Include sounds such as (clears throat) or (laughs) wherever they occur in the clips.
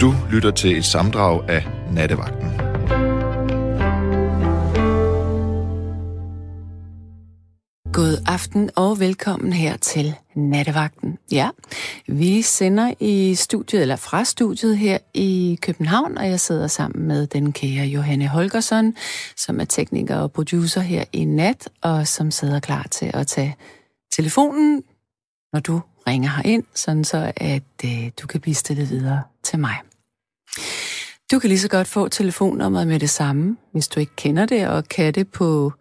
Du lytter til et samdrag af Nattevagten. God aften og velkommen her til Nattevagten. Ja, vi sender i studiet, eller fra studiet her i København, og jeg sidder sammen med den kære Johanne Holgersson, som er tekniker og producer her i nat, og som sidder klar til at tage telefonen, når du ringer ind, sådan så at øh, du kan blive stillet videre til mig. Du kan lige så godt få telefonnummeret med det samme, hvis du ikke kender det og kan det på,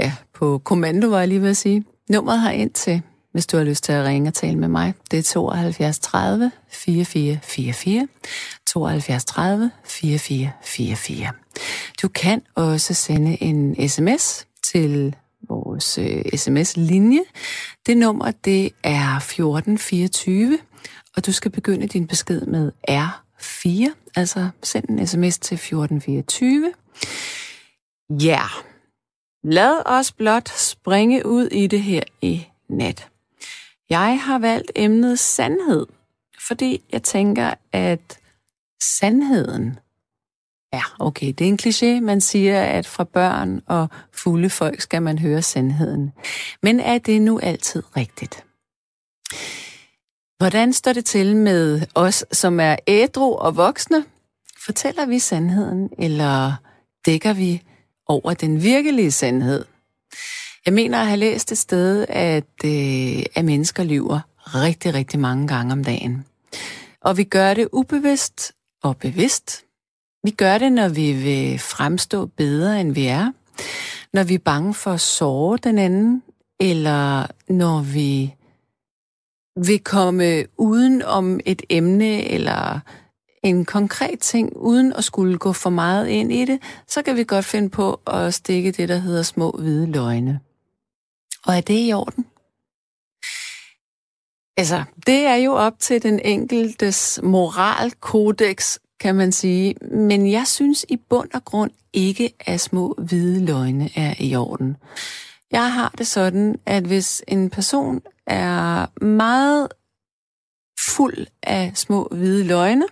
ja, på kommando, var jeg lige ved at sige. Nummeret har ind til, hvis du har lyst til at ringe og tale med mig. Det er 72 30 4444. 72 30 4444. Du kan også sende en sms til vores øh, sms-linje. Det nummer, det er 1424, og du skal begynde din besked med R 4, altså send en sms til 1424. Ja, yeah. lad os blot springe ud i det her i nat. Jeg har valgt emnet sandhed, fordi jeg tænker, at sandheden Ja, okay, det er en kliché. Man siger, at fra børn og fulde folk skal man høre sandheden. Men er det nu altid rigtigt? Hvordan står det til med os, som er ædru og voksne? Fortæller vi sandheden, eller dækker vi over den virkelige sandhed? Jeg mener at have læst et sted, at, øh, at mennesker lyver rigtig, rigtig mange gange om dagen. Og vi gør det ubevidst og bevidst, vi gør det, når vi vil fremstå bedre, end vi er. Når vi er bange for at såre den anden, eller når vi vil komme uden om et emne eller en konkret ting, uden at skulle gå for meget ind i det, så kan vi godt finde på at stikke det, der hedder små hvide løgne. Og er det i orden? Altså, det er jo op til den enkeltes moralkodex kan man sige. Men jeg synes i bund og grund ikke, at små hvide løgne er i orden. Jeg har det sådan, at hvis en person er meget fuld af små hvide løgne,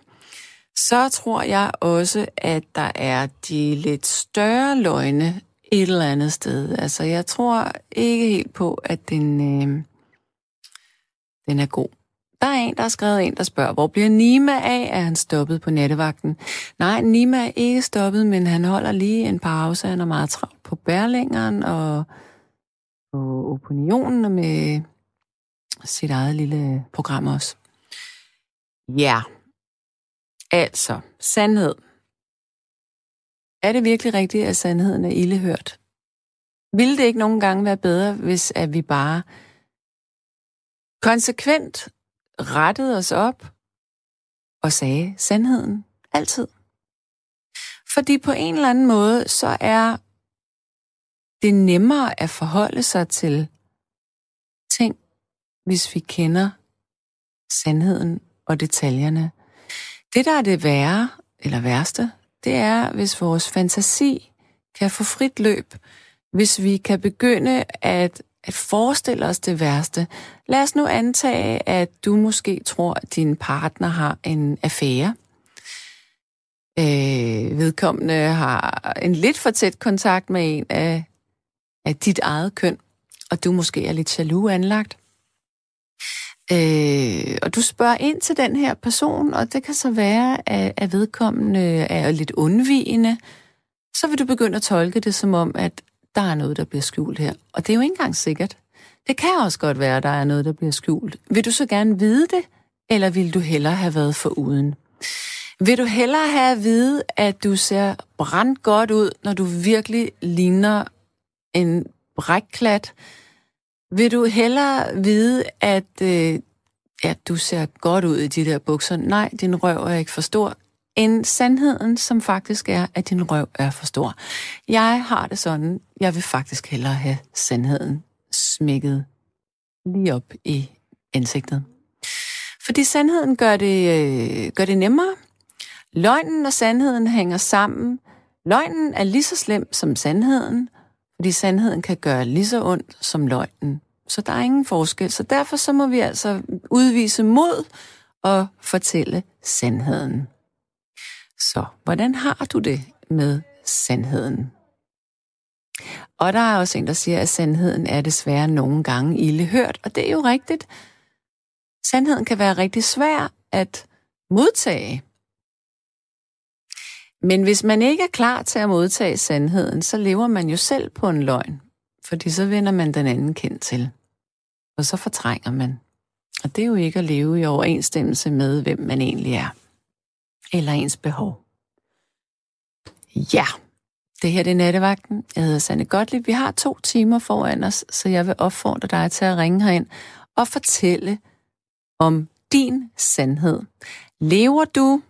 så tror jeg også, at der er de lidt større løgne et eller andet sted. Altså, jeg tror ikke helt på, at den, øh, den er god. Der er en, der har skrevet en, der spørger, hvor bliver Nima af? Er han stoppet på nattevagten? Nej, Nima er ikke stoppet, men han holder lige en pause. Han er meget travlt på bærlængeren og på opinionen med sit eget lille program også. Ja, altså, sandhed. Er det virkelig rigtigt, at sandheden er ildehørt? Ville det ikke nogen gange være bedre, hvis at vi bare konsekvent rettede os op og sagde sandheden altid. Fordi på en eller anden måde, så er det nemmere at forholde sig til ting, hvis vi kender sandheden og detaljerne. Det, der er det værre, eller værste, det er, hvis vores fantasi kan få frit løb, hvis vi kan begynde at at forestille os det værste. Lad os nu antage, at du måske tror, at din partner har en affære. Øh, vedkommende har en lidt for tæt kontakt med en af, af dit eget køn, og du måske er lidt jaloux anlagt. Øh, og du spørger ind til den her person, og det kan så være, at, at vedkommende er lidt undvigende. Så vil du begynde at tolke det som om, at der er noget, der bliver skjult her. Og det er jo ikke engang sikkert. Det kan også godt være, at der er noget, der bliver skjult. Vil du så gerne vide det, eller vil du hellere have været for uden? Vil du hellere have at vide, at du ser brændt godt ud, når du virkelig ligner en brækklat? Vil du hellere vide, at øh, ja, du ser godt ud i de der bukser? Nej, din røv er ikke for stor end sandheden, som faktisk er, at din røv er for stor. Jeg har det sådan, jeg vil faktisk hellere have sandheden smækket lige op i ansigtet. Fordi sandheden gør det, øh, gør det nemmere. Løgnen og sandheden hænger sammen. Løgnen er lige så slem som sandheden, fordi sandheden kan gøre lige så ondt som løgnen. Så der er ingen forskel. Så derfor så må vi altså udvise mod og fortælle sandheden. Så hvordan har du det med sandheden? Og der er også en, der siger, at sandheden er desværre nogle gange ille hørt, og det er jo rigtigt. Sandheden kan være rigtig svær at modtage. Men hvis man ikke er klar til at modtage sandheden, så lever man jo selv på en løgn, fordi så vender man den anden kendt til. Og så fortrænger man. Og det er jo ikke at leve i overensstemmelse med, hvem man egentlig er. Eller ens behov. Ja, det her det er nattevagten. Jeg hedder Sanne Gottlieb. Vi har to timer foran os, så jeg vil opfordre dig til at ringe herind og fortælle om din sandhed. Lever du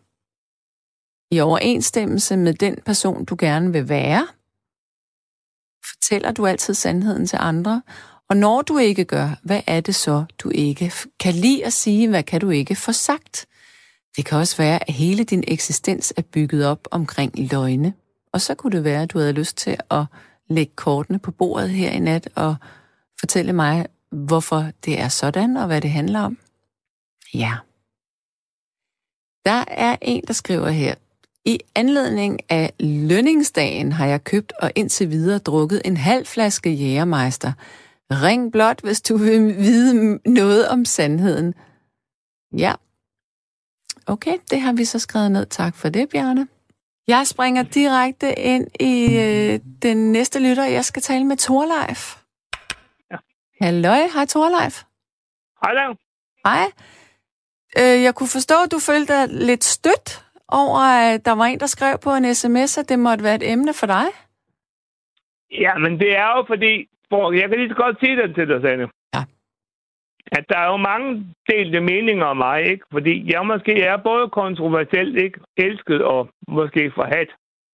i overensstemmelse med den person, du gerne vil være? Fortæller du altid sandheden til andre? Og når du ikke gør, hvad er det så, du ikke kan lide at sige? Hvad kan du ikke få sagt? Det kan også være, at hele din eksistens er bygget op omkring løgne. Og så kunne det være, at du havde lyst til at lægge kortene på bordet her i nat og fortælle mig, hvorfor det er sådan og hvad det handler om. Ja. Der er en, der skriver her, i anledning af lønningsdagen har jeg købt og indtil videre drukket en halv flaske jægermeister. Ring blot, hvis du vil vide noget om sandheden. Ja. Okay, det har vi så skrevet ned. Tak for det, Bjarne. Jeg springer direkte ind i øh, den næste lytter. Jeg skal tale med Torleif. Ja. Halløj, hej Torleif. Hej Hej. Øh, jeg kunne forstå, at du følte dig lidt stødt over, at der var en, der skrev på en sms, at det måtte være et emne for dig? Ja, men det er jo fordi, for jeg kan lige så godt sige det til dig, Sanne. Ja. At der er jo mange delte meninger om mig, ikke? Fordi jeg måske er både kontroversielt, ikke? Elsket og måske forhat,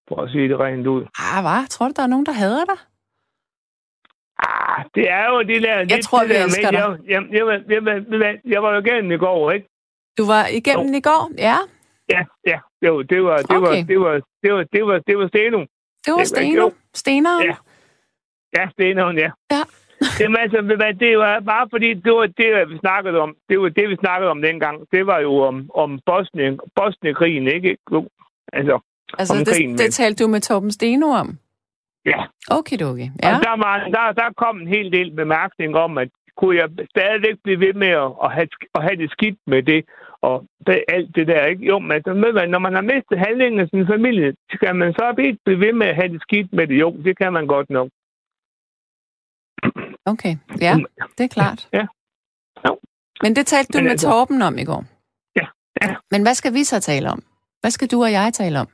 for at sige det rent ud. Ah, hvad? Tror du, der er nogen, der hader dig? Ah, det er jo det der... Jeg det, tror, det vi der elsker dig. Jeg, jeg, jeg, jeg, jeg, jeg, jeg var jo igennem i går, ikke? Du var igennem i går? Ja. Ja, ja. Jo, det var, det var, det var, det var, det var, det var Steno. Det var Det Steno. Steneren? Ja. Ja, Stenoen, ja. Ja. (laughs) Jamen altså, det var bare fordi, det var det, vi snakkede om. Det var det, vi snakkede om dengang. Det var jo om, om Bosnien, Bosnienkrigen, ikke? Altså, Altså, om krigen, det, det talte du med Torben Steno om? ja. Okay, okay. Ja. Og der, var, der, der kom en hel del bemærkning om, at kunne jeg stadigvæk blive ved med at, at, have, at have det skidt med det, og det, alt det der, ikke? Jo, men altså, ved man, når man har mistet halvdelen af sin familie, skal man så ikke blive ved med at have det skidt med det? Jo, det kan man godt nok. Okay, ja, det er klart. Ja. Jo. Men det talte du Men med altså- Torben om i går. Ja, ja. Men hvad skal vi så tale om? Hvad skal du og jeg tale om?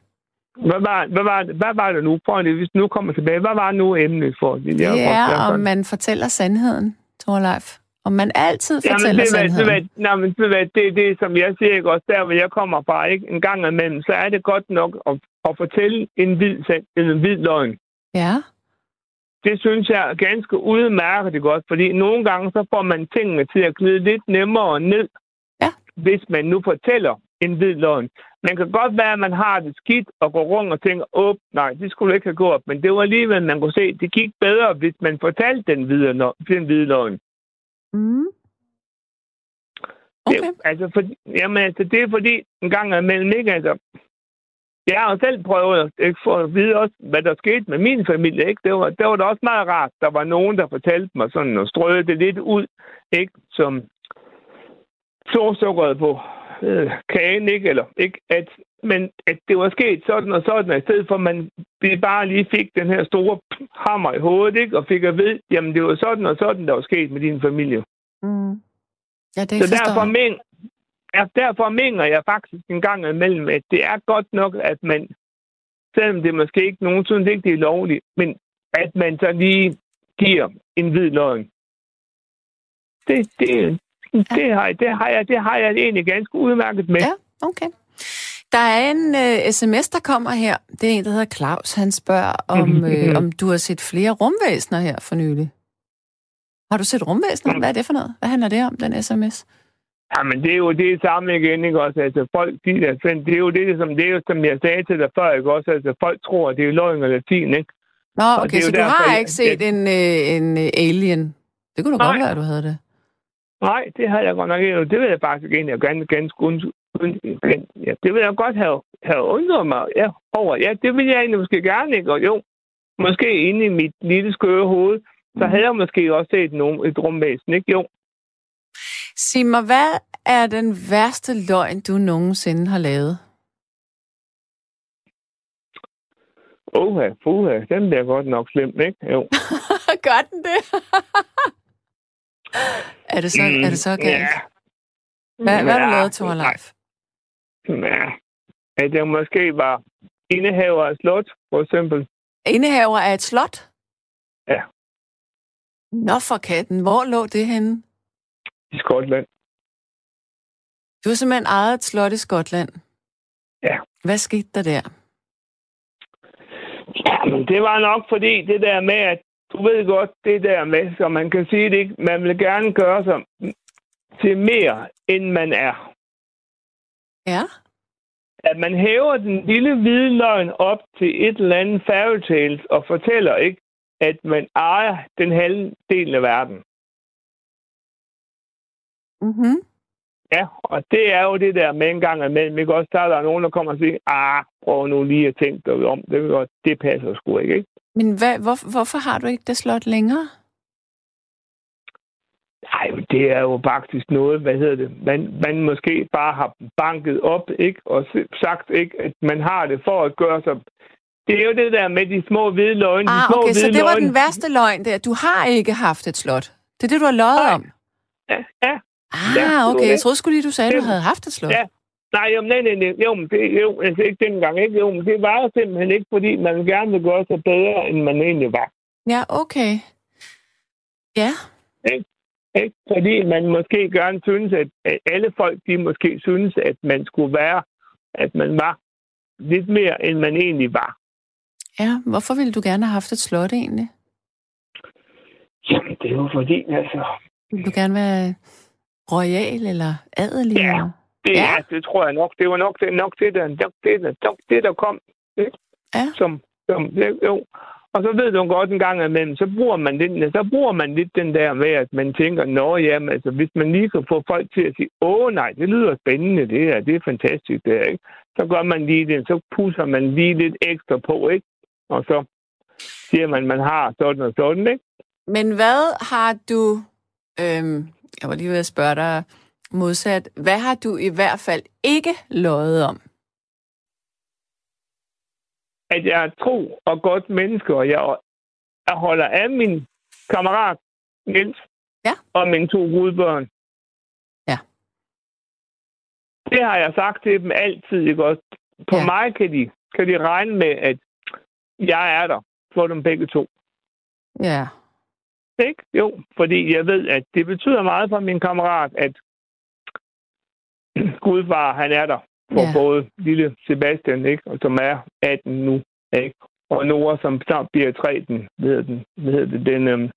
Hvad var, hvad var, hvad var det nu? Lige, hvis nu kommer tilbage. Hvad var nu emnet for? Jeg, Det er, om man fortæller sandheden, Torleif. Om man altid fortæller det, hvad, det, sandheden. hvad, nej, men det, det er det, som jeg siger, ikke? også der, hvor jeg kommer fra, ikke? en gang imellem, så er det godt nok at, at fortælle en hvid, en hvid løgn. Ja, Det synes jeg er ganske udmærket godt, fordi nogle gange så får man tingene til at glide lidt nemmere ned, Ja. hvis man nu fortæller en hvid løgn. Man kan godt være, at man har det skidt og går rundt og tænker, åh, nej, det skulle du ikke have gjort. Men det var alligevel, man kunne se, det gik bedre, hvis man fortalte den hvide, lø- den hvide løgn. mm. okay. Det, altså, for, jamen, altså, det er fordi, en gang imellem, ikke? Altså, jeg har selv prøvet ikke, for at vide også, hvad der skete med min familie. Ikke? Det, var, det var da også meget rart. Der var nogen, der fortalte mig sådan og strøede det lidt ud, ikke? som solsukkeret på øh, kagen, ikke? Eller, ikke? At, men at det var sket sådan og sådan, og i stedet for, at man bare lige fik den her store hammer i hovedet, ikke? og fik at vide, jamen det var sådan og sådan, der var sket med din familie. Mm. Ja, det Så derfor, men, ja, derfor mener jeg faktisk en gang imellem, at det er godt nok, at man, selvom det måske ikke nogen synes ikke, det er lovligt, men at man så lige giver en hvid løgn. Det, det, det, har, jeg- det, har jeg, det har jeg egentlig ganske udmærket med. Ja, okay. Der er en uh, sms, der kommer her. Det er en, der hedder Claus. Han spørger, om, øh, om du har set flere rumvæsener her for nylig. Har du set rumvæsener? Hvad er det for noget? Hvad handler det om, den sms? Ja, men det er jo det samme igen, ikke også? Altså, folk, de der, det er jo det, som, det er jo, som jeg sagde til dig før, ikke også? Altså, folk tror, at det er løgn og latin, ikke? Nå, okay, så du derfor, har ikke set en, øh, en øh, alien. Det kunne da godt være, at du havde det. Nej, det har jeg godt nok ikke. Det vil jeg faktisk egentlig ganske, ganske undre. Ja, det vil jeg godt have, have undret mig ja, over. Ja, det vil jeg egentlig måske gerne ikke. Og jo, måske inde i mit lille skøre hoved, så havde jeg måske også set nogen, et rumvæsen, ikke? Jo. Sig mig, hvad er den værste løgn, du nogensinde har lavet? Oha, puha, den bliver godt nok slem, ikke? Jo. (laughs) Gør den det? (laughs) er det så, mm, er det så galt? Ja. Hvad, hvad har du lavet, Thor Leif? Ja, at jeg måske var indehaver af slot, for eksempel. Indehaver af et slot? Ja. Nå for katten, hvor lå det henne? I Skotland. Du har simpelthen ejet et slot i Skotland? Ja. Hvad skete der der? Ja, men det var nok fordi det der med, at du ved godt, det der med, så man kan sige det ikke, man vil gerne gøre sig til mere, end man er. Ja. At man hæver den lille hvide løgn op til et eller andet fairy tales og fortæller ikke, at man ejer den halve del af verden. Mhm. Ja, og det er jo det der med en gang imellem. Ikke også, der er der nogen, der kommer og siger, ah, prøv nu lige at tænke dig om. Det, godt, det passer sgu ikke, ikke? Men hvad, hvor, hvorfor har du ikke det slot længere? Nej, det er jo faktisk noget, hvad hedder det, man, man måske bare har banket op, ikke? Og sagt, ikke, at man har det for at gøre sig... Det er jo det der med de små hvide løgne. Ah, de små okay, hvide så det var løgne. den værste løgn der. Du har ikke haft et slot. Det er det, du har løjet Nej. om? Ja, ja. Ah, okay. Jeg troede skulle lige, du sagde, at du havde haft et slot. Ja. Nej, jo, nej, nej, nej. Jo, men det, jo, altså ikke dengang, ikke? Jo, men det var jo simpelthen ikke, fordi man gerne vil gøre sig bedre, end man egentlig var. Ja, okay. Ja, Ikke? Fordi man måske gerne synes, at, at alle folk, de måske synes, at man skulle være, at man var lidt mere, end man egentlig var. ja. Hvorfor ville du gerne have haft et slot egentlig? Jamen, det er jo fordi, altså... Du gerne være royal eller adelig? Ja. Det, Ja. det tror jeg nok. Det var nok det, nok det, der, nok det, der, nok det, der kom. Ikke? Ja. Som, som, jo. Og så ved du godt en gang imellem, så bruger man, den, så bruger man lidt den der med, at man tænker, nå jamen, altså, hvis man lige kan få folk til at sige, åh nej, det lyder spændende, det her, det er fantastisk, det her, ikke? Så gør man lige det, så pusser man lige lidt ekstra på, ikke? Og så siger man, man har sådan og sådan, ikke? Men hvad har du... Øhm, jeg var lige ved at spørge dig modsat. Hvad har du i hvert fald ikke løjet om? At jeg er tro og godt menneske, og jeg, jeg holder af min kammerat Niels Ja. og mine to gudbørn. Ja. Det har jeg sagt til dem altid, ikke også? På ja. mig kan de, kan de regne med, at jeg er der for dem begge to. Ja. Ikke? Jo, fordi jeg ved, at det betyder meget for min kammerat, at gudfar, han er der for Ja. både lille Sebastian, ikke? Og som er 18 nu, ikke? Og Nora, som snart bliver 3, den, hvad hedder den, hvad hedder det, den, øhm,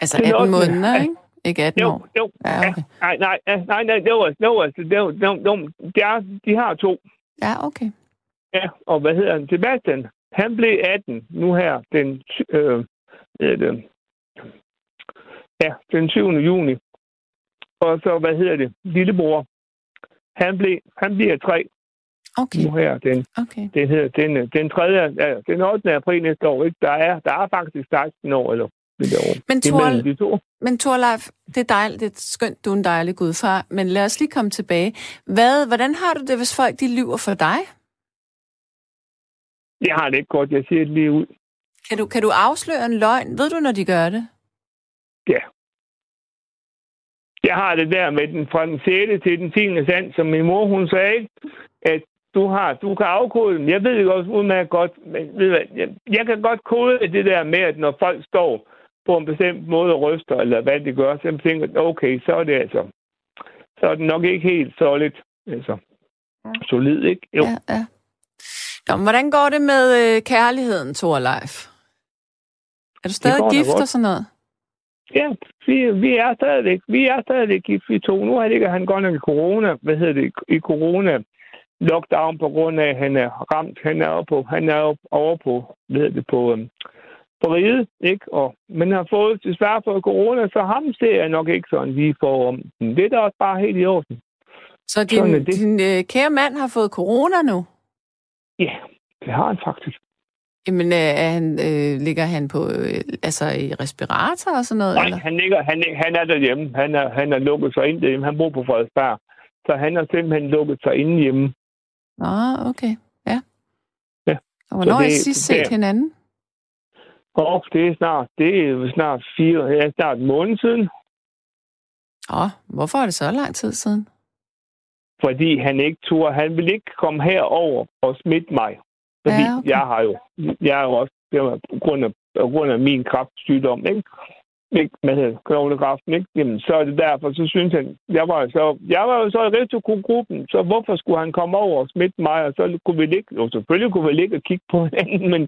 Altså Det er 18 også- måneder, ikke? Ikke 18 jo, år. jo, Ja, okay. nej, nej, nej, nej, det var, det var, det var, det var, de, er, de har to, Ja, okay. ja, og hvad hedder han, Sebastian, han blev 18 nu her, den, øh, det, ja, den 7. juni, og så, hvad hedder det, lillebror, han, blev, han bliver 3 Okay, nu her, den, okay. den hedder, den, den 3. Ja, den 8. april næste år, ikke? Der er, der er faktisk 16 år, eller. Men Thor, de to. men Thorleif, det er dejligt, det er skønt, du er en dejlig gudfar, men lad os lige komme tilbage. Hvad, hvordan har du det, hvis folk de lyver for dig? Jeg har det ikke godt, jeg siger det lige ud. Kan du, kan du afsløre en løgn? Ved du, når de gør det? Ja. Jeg har det der med den fra den 6. til den 10. sand, som min mor hun sagde, ikke? at du har, du kan afkode dem. Jeg ved det også udmærket godt, men ved hvad, jeg, jeg kan godt kode det der med, at når folk står på en bestemt måde og ryster, eller hvad de gør, så tænker jeg, okay, så er det altså, så er det nok ikke helt solidt, altså, solid, ikke? Jo. Ja, ja. Nå, hvordan går det med øh, kærligheden, Thorleif? Er du stadig gift godt. og sådan noget? Ja, vi, vi er stadigvæk, vi er stadigvæk gift, vi to. Nu er det ikke, at han går nok i corona, hvad hedder det, i corona lockdown på grund af, at han er ramt. Han er, på, han er op, over på, hvad hedder det, på, øhm, ride, ikke? Og, men har fået desværre fået corona, så ham ser jeg nok ikke sådan lige for om. Men det er da også bare helt i orden. Så din, din øh, kære mand har fået corona nu? Ja, det har han faktisk. Jamen, øh, er han, øh, ligger han på, øh, altså i respirator og sådan noget? Nej, eller? han, ligger, han, han er derhjemme. Han er, han er lukket sig ind derhjemme. Han bor på Frederiksberg. Så han har simpelthen lukket sig inde hjemme. Ah, okay. Ja. Ja. Og hvornår har I det- sidst det- set hinanden? Og det er snart, det er snart fire, ja, snart en måned siden. Åh, hvorfor er det så lang tid siden? Fordi han ikke turde. Han ville ikke komme herover og smitte mig. Fordi Ja, okay. jeg har jo, jeg er jo også, på grund af, på grund af min kræftsygdom, ikke? Ikke, hvad hedder knoglekræften, ikke? Jamen, så er det derfor, så synes han, jeg var, så, jeg var jo så i risikogruppen, så hvorfor skulle han komme over og smitte mig, og så kunne vi ligge, jo selvfølgelig kunne vi ligge og kigge på (laughs) hinanden, men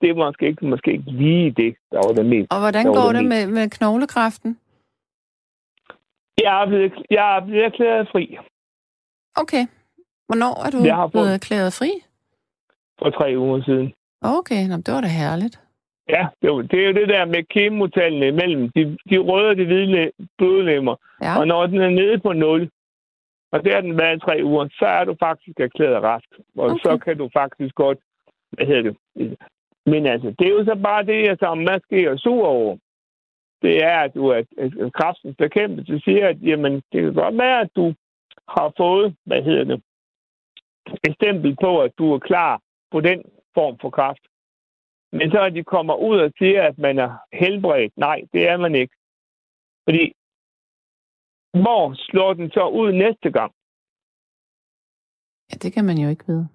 det var måske ikke, måske ikke lige det, der var det mest. Og hvordan går det det med, med knoglekræften? Jeg er blevet, jeg er blevet erklæret fri Okay. Hvornår er du Jeg har blevet erklæret fri? For tre uger siden. Okay, Nå, det var da herligt. Ja, det jo, det er jo det der med kemotallene imellem de, de røde og de hvide blodlemmer. Ja. Og når den er nede på 0, og det har den været i tre uger, så er du faktisk erklæret rask. Og Okay. så kan du faktisk godt, hvad hedder det? Men altså, det er jo så bare det, jeg som måske er sur over. Det er, at du er at kraftens bekæmpelse siger, at jamen, det kan godt være, at du har fået, hvad hedder det, et stempel på, at du er klar på den form for kraft. Men så at de kommer ud og siger, at man er helbredt. Nej, det er man ikke. Fordi, hvor slår den så ud næste gang? Ja, det kan man jo ikke vide.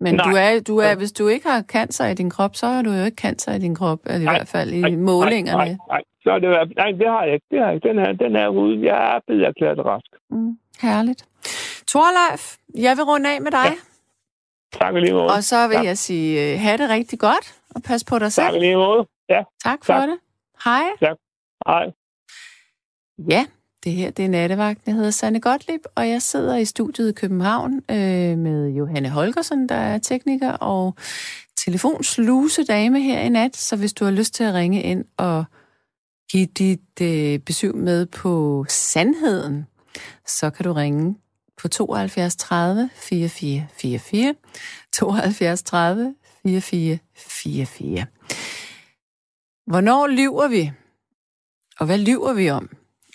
Men Nej. du er, du er, hvis du ikke har cancer i din krop, så har du jo ikke cancer i din krop, eller i Nej, hvert fald i Nej, målingerne. Nej, nej, så er det, nej, det har jeg ikke. Det har jeg ikke. Den er, den er ude. Jeg er blevet erklæret rask. Mm, herligt. Torleif, jeg vil runde af med dig, Tak lige måde. og så vil Ja. jeg sige, øh, have det rigtig godt, og pas på dig Tak selv. lige måde. Ja, Tak for Tak. det. Hej. hej. Ja, det her det er Nattevagt. Jeg hedder Sanne Gottlieb, og jeg sidder i studiet i København øh, med Johanne Holgersen, der er tekniker og telefonsluse dame her i nat. Så hvis du har lyst til at ringe ind og give dit øh, besøg med på sandheden, så kan du ringe på 72 30 44 44. 72 30 44 44. Hvornår lyver vi? Og hvad lyver vi om?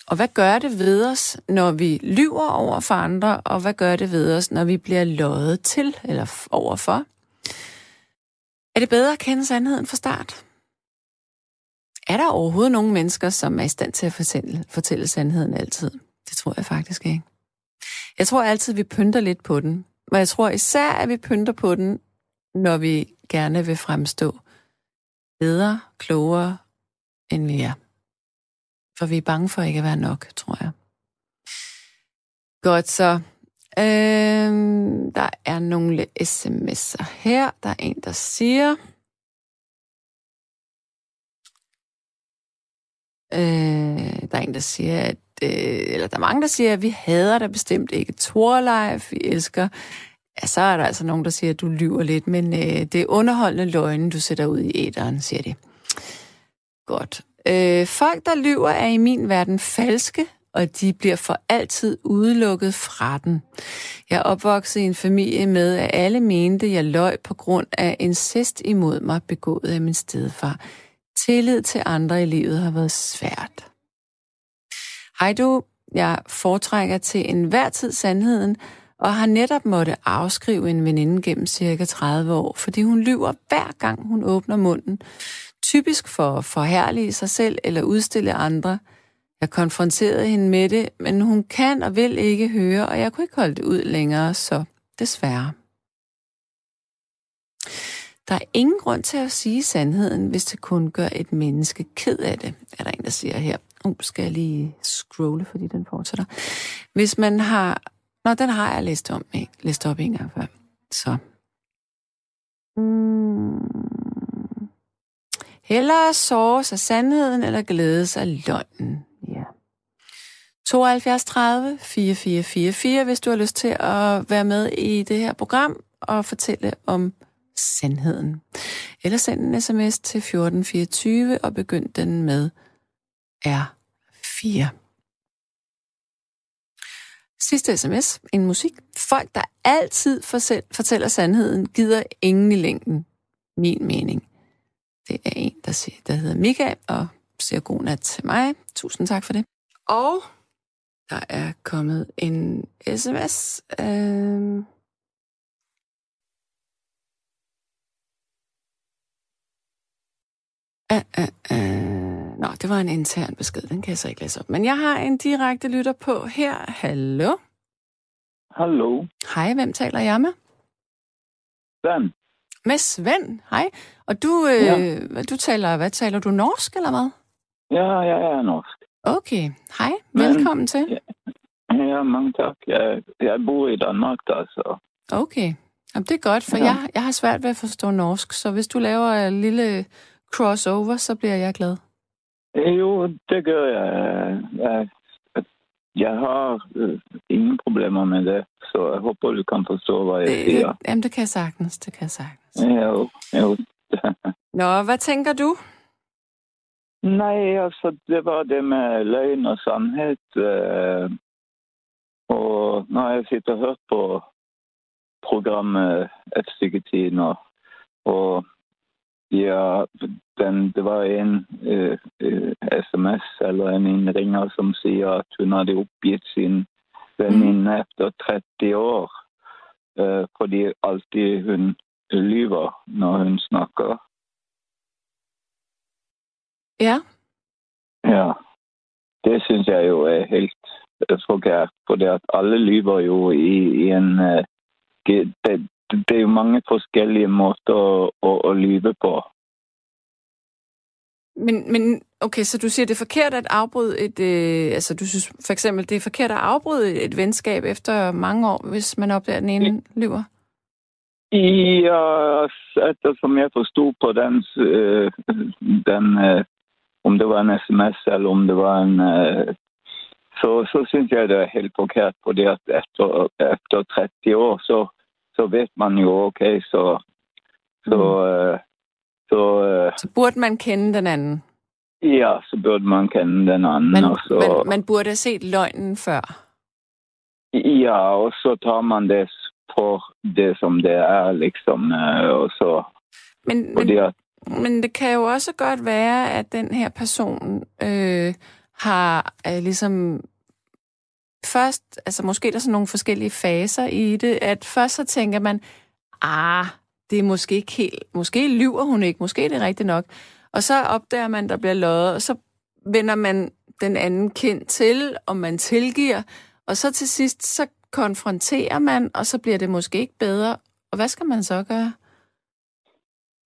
Og hvad gør det ved os, når vi lyver over for andre, og hvad gør det ved os, når vi bliver løjet til eller overfor? Er det bedre at kende sandheden fra start? Er der overhovedet nogen mennesker, som er i stand til at fortælle, fortælle sandheden altid? Det tror jeg faktisk ikke. Jeg tror altid, vi pynter lidt på den. Og jeg tror især, at vi pynter på den, når vi gerne vil fremstå bedre, klogere, end vi er. For vi er bange for ikke at være nok, tror jeg. Godt så. Øhm, der er nogle sms'er her. Der er en, der siger... Øh, der er en, der siger, at... Øh, eller der er mange, der siger, at vi hader da bestemt ikke Torleif. Vi elsker... Ja, så er der altså nogen, der siger, at du lyver lidt, men øh, det er underholdende løgne, du sætter ud i æderen, siger de. Godt. Øh, folk, der lyver, er i min verden falske, og de bliver for altid udelukket fra den. Jeg er opvokset i en familie med, at alle mente, jeg løg på grund af incest imod mig, begået af min stedfar. Tillid til andre i livet har været svært. Hej du, jeg foretrækker til enhver tid sandheden, og har netop måtte afskrive en veninde gennem cirka 30 år, fordi hun lyver hver gang hun åbner munden. Typisk for at forherlige sig selv eller udstille andre. Jeg konfronterede hende med det, men hun kan og vil ikke høre, og jeg kunne ikke holde det ud længere, så desværre. Der er ingen grund til at sige sandheden, hvis det kun gør et menneske ked af det, er der en, der siger her. Nu uh, skal jeg lige scrolle, fordi den fortsætter. Hvis man har... Nå, den har jeg læst, om, ikke? læst op en gang før. Så. Mm. Hellere såres sig sandheden, eller glædes sig løgnen. Ja. 72 30 4444, hvis du har lyst til at være med i det her program og fortælle om sandheden. Eller send en sms til 1424 og begynd den med R. 4. Sidste sms, en musik. Folk, der altid fortæller sandheden, gider ingen i længden. Min mening. Det er en, der, siger, der hedder Mika, og siger god nat til mig. Tusind tak for det. Og der er kommet en sms. Øh... Uh, uh, uh. Nå, det var en intern besked, den kan jeg så ikke læse op. Men jeg har en direkte lytter på her. Hallo? Hallo. Hej, hvem taler jeg med? Svend. Med Svend, hej. Og du, øh, ja. du taler, hvad taler du, norsk eller hvad? Ja, jeg er norsk. Okay, hej. Velkommen Men, til. Ja, ja, mange tak. Jeg, jeg bor i Danmark, da, så... Okay, Jamen, det er godt, for ja. jeg, jeg har svært ved at forstå norsk, så hvis du laver en lille crossover, så bliver jeg glad. Jo, det gør jeg. Jeg, jeg har øh, ingen problemer med det, så jeg håber, du kan forstå, hvad jeg det, siger. Jamen, det kan jeg sagtens, det kan jeg sagtens. Jo, jo. (laughs) Nå, hvad tænker du? Nej, altså, det var det med løgn og sandhed. Øh, og når jeg sitter og hørt på programmet et stykke tid nå, og Ja, den, det var en uh, uh, sms eller en innringer som sier at hun hadde oppgitt sin venninne mm. etter 30 år. Uh, fordi alltid hun lyver når hun snakker. Ja. Ja. Det syns jeg jo er helt forkert. For at alle lyver jo i, i en det, det er jo mange forskellige måter å, å lyve på. Men, men okay, så du siger, det er forkert at afbryde et... Øh, altså, du synes for eksempel, det er forkert at afbryde et venskab efter mange år, hvis man opdager, at den ene lyver? Ja, ettersom jeg forstod på den, øh, den øh, om det var en sms eller om det var en øh, så, så synes jeg det er helt forkert, fordi at efter, efter 30 år så så vet man jo, okay, så... Så, mm. uh, så, uh, så burde man kende den anden? Ja, så burde man kende den anden. Man, og så, man, man burde have set løgnen før? Ja, og så tager man det for det, som det er, liksom. Uh, og så, men, men, at, men det kan jo også godt være, at den her person øh, har øh, ligesom først, altså måske der er sådan nogle forskellige faser i det, at først så tænker man, ah, det er måske ikke helt, måske lyver hun ikke, måske er det rigtigt nok. Og så opdager man, der bliver løjet, og så vender man den anden kind til, og man tilgiver, og så til sidst, så konfronterer man, og så bliver det måske ikke bedre. Og hvad skal man så gøre?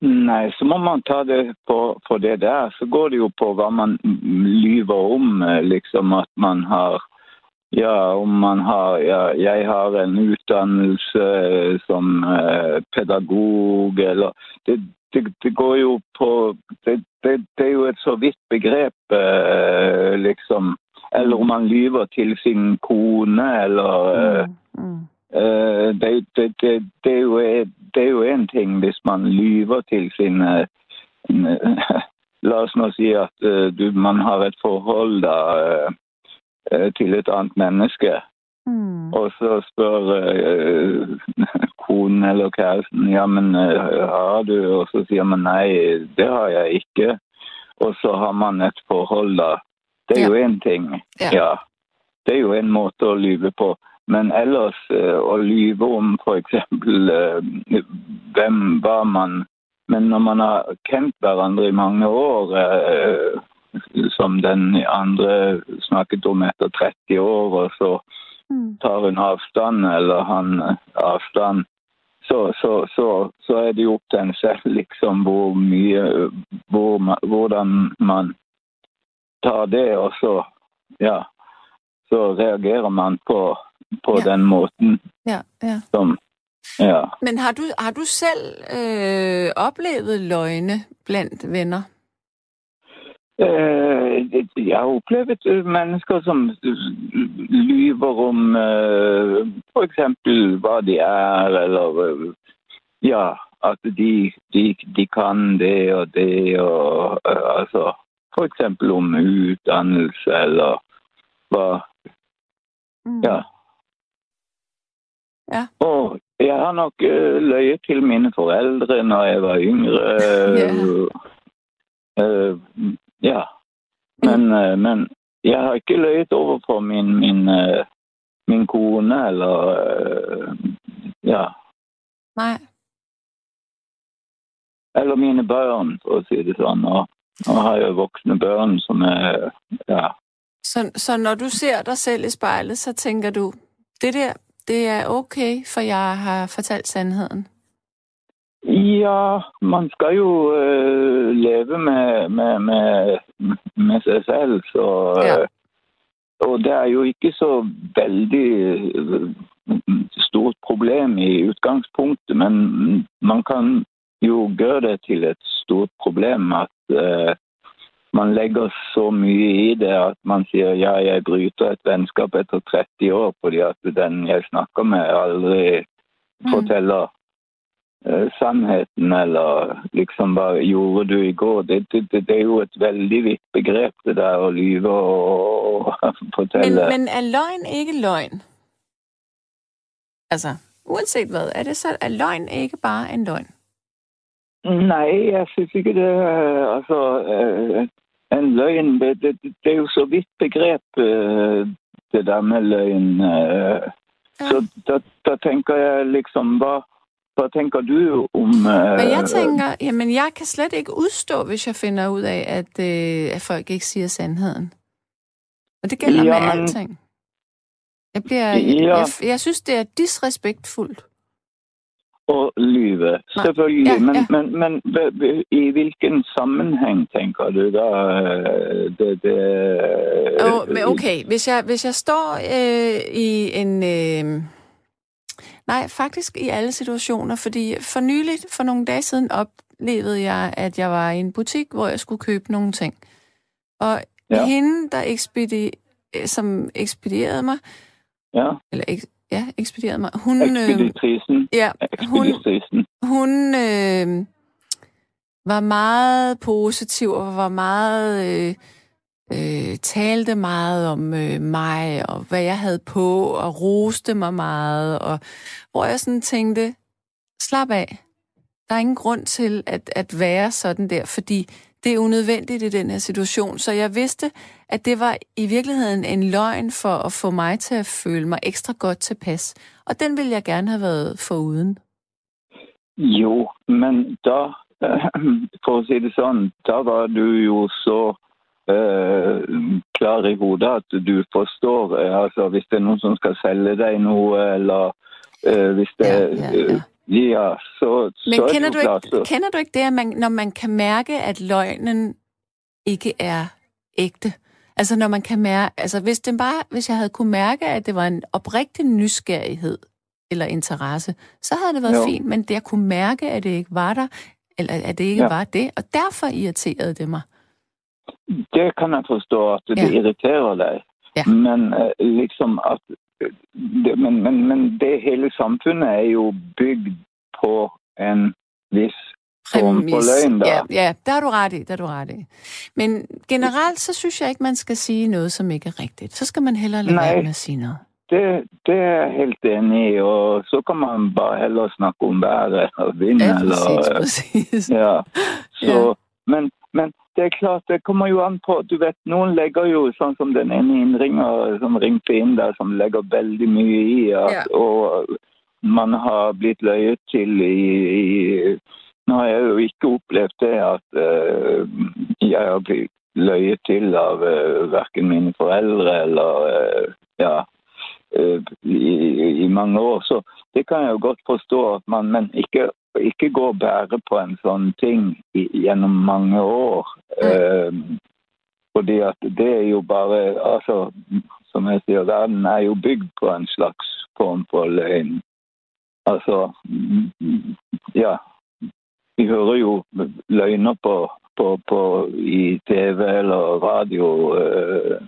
Nej, så må man tage det på, på det der. Så går det jo på, hvad man lyver om, eh, liksom at man har Ja, om man har ja, Jeg har en utdannelse som eh, pedagog, eller det, det, det, går jo på det, det, det, er jo et så vidt begrep, eh, liksom. Eller om man lyver til sin kone, eller eh, mm. Mm. Det, det, det, det, er jo, det er jo en ting hvis man lyver til sin (laughs) La oss nå si at du, man har et forhold da Eh, til et annet menneske. Mm. Og så spør uh, konen eller kjæresten ja, men uh, har du? Og så sier man nei, det har jeg ikke. Og så har man et forhold, da. Det er ja. jo én ting. Ja. ja. Det er jo en måte å lyve på. Men ellers uh, å lyve om f.eks. Uh, hvem var man Men når man har kjent hverandre i mange år uh, som den andre snakket om etter 30 år, og så mm. tar hun avstand, eller han avstand. Så, så, så, så er det jo opp til en selv liksom hvor mye hvor man, Hvordan man tar det, og så Ja. Så reagerer man på, på ja. den måten ja, ja. som Ja. Men har du, har du selv øh, oplevet løgne blandt venner? Eh, jeg har opplevd eh, mennesker som lyver om eh, f.eks. hva de er, eller ja, at de, de, de kan det og det, og uh, altså for eksempel om uddannelse eller hvad. Mm. Ja. Ja. Og jeg har nok uh, løjet til mine forældre, når jeg var yngre. (laughs) yeah. uh, ja. Men, uh, men jeg har ikke løjet over for min, min, uh, min kone, eller uh, ja. Nej. Eller mine børn, for at sige det sådan. Og, og har jeg voksne børn, som er, ja. Så, så når du ser dig selv i spejlet, så tænker du, det der, det er okay, for jeg har fortalt sandheden? Ja, man skal jo øh, leve med, med, med, med sig selv, så... Ja. Øh, og det er jo ikke så veldig øh, stort problem i udgangspunktet, men man kan jo gøre det til et stort problem at uh, man lægger så mye i det at man siger, ja, jeg bryter et venskab efter 30 år, fordi at den jeg snakker med aldrig mm. fortæller uh, sandheden, eller liksom, hvad gjorde du i går? Det, det, det, det er jo et veldig vidt begreb, det der at lyve og, og (laughs) fortælle. Men, men er løgn ikke løgn? Altså, uanset hvad, er det så, er løgn ikke bare en løgn? Nej, jeg synes ikke det. Altså, øh, en løgn, det, det, det er jo så vidt begreb, øh, det der med løgn. Øh. Så der, der tænker jeg liksom, hvad, hvad tænker du om... Øh, Men jeg tænker, jamen jeg kan slet ikke udstå, hvis jeg finder ud af, at, øh, at folk ikke siger sandheden. Og det gælder jamen, med alting. Jeg, bliver, ja. jeg, jeg synes, det er disrespektfuldt og lyve. Selvfølgelig. Ja, ja. Men, men, men i hvilken sammenhæng tænker du da? Det, det, oh, men okay, hvis jeg, hvis jeg står øh, i en... Øh, nej, faktisk i alle situationer, fordi for nyligt, for nogle dage siden, oplevede jeg, at jeg var i en butik, hvor jeg skulle købe nogle ting. Og ja. hende, der ekspedi, som ekspederede mig, ja. eller ja, ekspederede mig. Hun, Ekspeditrisen. Øh, ja, hun, hun øh, var meget positiv og var meget... Øh, øh, talte meget om øh, mig og hvad jeg havde på og roste mig meget og hvor jeg sådan tænkte slap af der er ingen grund til at, at være sådan der fordi det er unødvendigt i den her situation. Så jeg vidste, at det var i virkeligheden en løgn for at få mig til at føle mig ekstra godt tilpas. Og den ville jeg gerne have været foruden. Jo, men der, (clears throat) for at sige det sådan, der var du jo så klar i hovedet, at du forstår, altså hvis det er nogen, som skal sælge dig noget, eller øh, hvis det ja, ja, ja. Ja, så, Men så kender, du ikke, klart, så. kender du ikke det, at man, når man kan mærke, at løgnen ikke er ægte? Altså når man kan mærke, altså hvis, det bare, hvis jeg havde kunne mærke, at det var en oprigtig nysgerrighed eller interesse, så havde det været jo. fint, men det, jeg kunne mærke, at det ikke var der, eller at det ikke ja. var det, og derfor irriterede det mig. Det kan jeg forstå, at det ja. irriterer dig. Ja. Men uh, liksom at det, men, men, men det hele samfundet er jo bygget på en vis form for løgn. Der. Ja, ja, der er du ret i, der er du ret i. Men generelt, så synes jeg ikke, man skal sige noget, som ikke er rigtigt. Så skal man hellere lade være med at sige noget. Det, det er jeg helt enig i, og så kan man bare hellere snakke om vejret og vind. Ja, præcis, eller, præcis. (laughs) Ja, så, ja. Men, men det er klart, det kommer jo an på, du vet, noen legger jo sånn som den ene innringer som ringte inn der, som legger veldig mye i, at, ja. og man har blitt løyet til i, i Nå har jeg jo ikke opplevd det at uh, jeg har blitt løyet til av uh, verken mine foreldre eller uh, ja, i, i, mange år. Så det kan jeg jo godt forstå at man Men ikke ikke gå og bære på en sånn ting i, gjennom mange år. Mm. Uh, fordi at det er jo bare altså, Som jeg sier, verden er jo bygd på en slags form for løgn. Altså Ja. Vi hører jo løgner på, på, på i TV eller radio uh,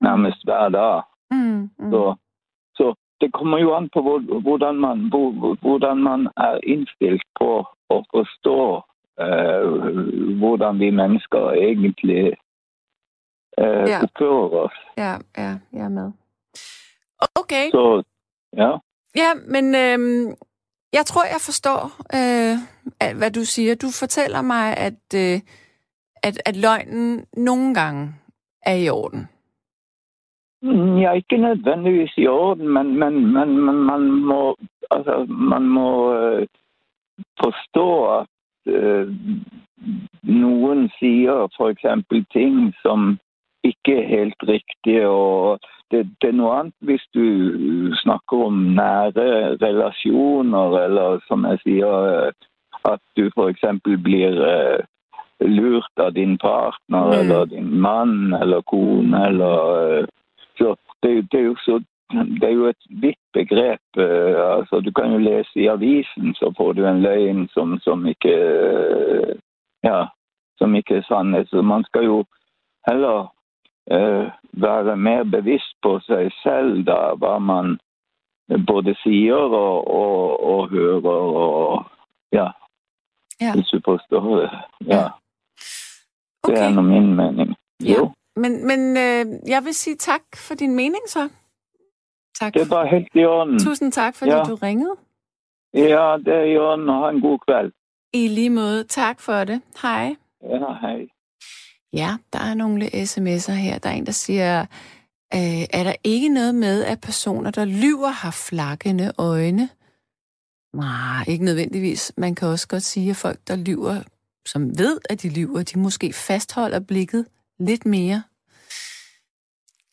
nærmest hver dag. Mm, mm. Så, så det kommer jo an på hvordan man, hvordan man er innstilt på å forstå uh, hvordan vi mennesker egentlig uh, ja. oppfører oss. Ja, ja, jeg er med. Okay. Så, ja. Ja, men øh, jeg tror, jeg forstår, øh, hvad du siger. Du fortæller mig, at, øh, at, at løgnen nogle gange er i orden. Mm, ja, ikke nødvendigvis i orden, men, men, men, men man må, altså, man må øh, forstå, at øh, nogen siger for eksempel ting, som ikke er helt rigtige, og det, det er noe annet hvis du snakker om nære relasjoner, eller som jeg sier, at du f.eks. blir uh, lurt av din partner, mm. eller din mann eller kone, eller uh, Så det, det, er jo så det er jo et vidt begrep. Uh, altså, du kan jo lese i avisen, så får du en løgn som, som ikke Ja, som ikke er sannhet. Så man skal jo heller uh, være mer bevisst på seg selv, da, hva man både sier og, og, og hører og Ja. ja. Hvis du forstår det. Ja. Okay. Det er noe min mening. Jo. Ja. Men, men øh, jeg vil sige tak for din mening, så. Tak. Det var helt i orden. Tusind tak, fordi ja. du ringede. Ja, det er i orden, og have en god kveld. I lige måde. Tak for det. Hej. Ja, hej. Ja, der er nogle sms'er her. Der er en, der siger, øh, er der ikke noget med, at personer, der lyver, har flakkende øjne? Nej, ikke nødvendigvis. Man kan også godt sige, at folk, der lyver, som ved, at de lyver, de måske fastholder blikket lidt mere.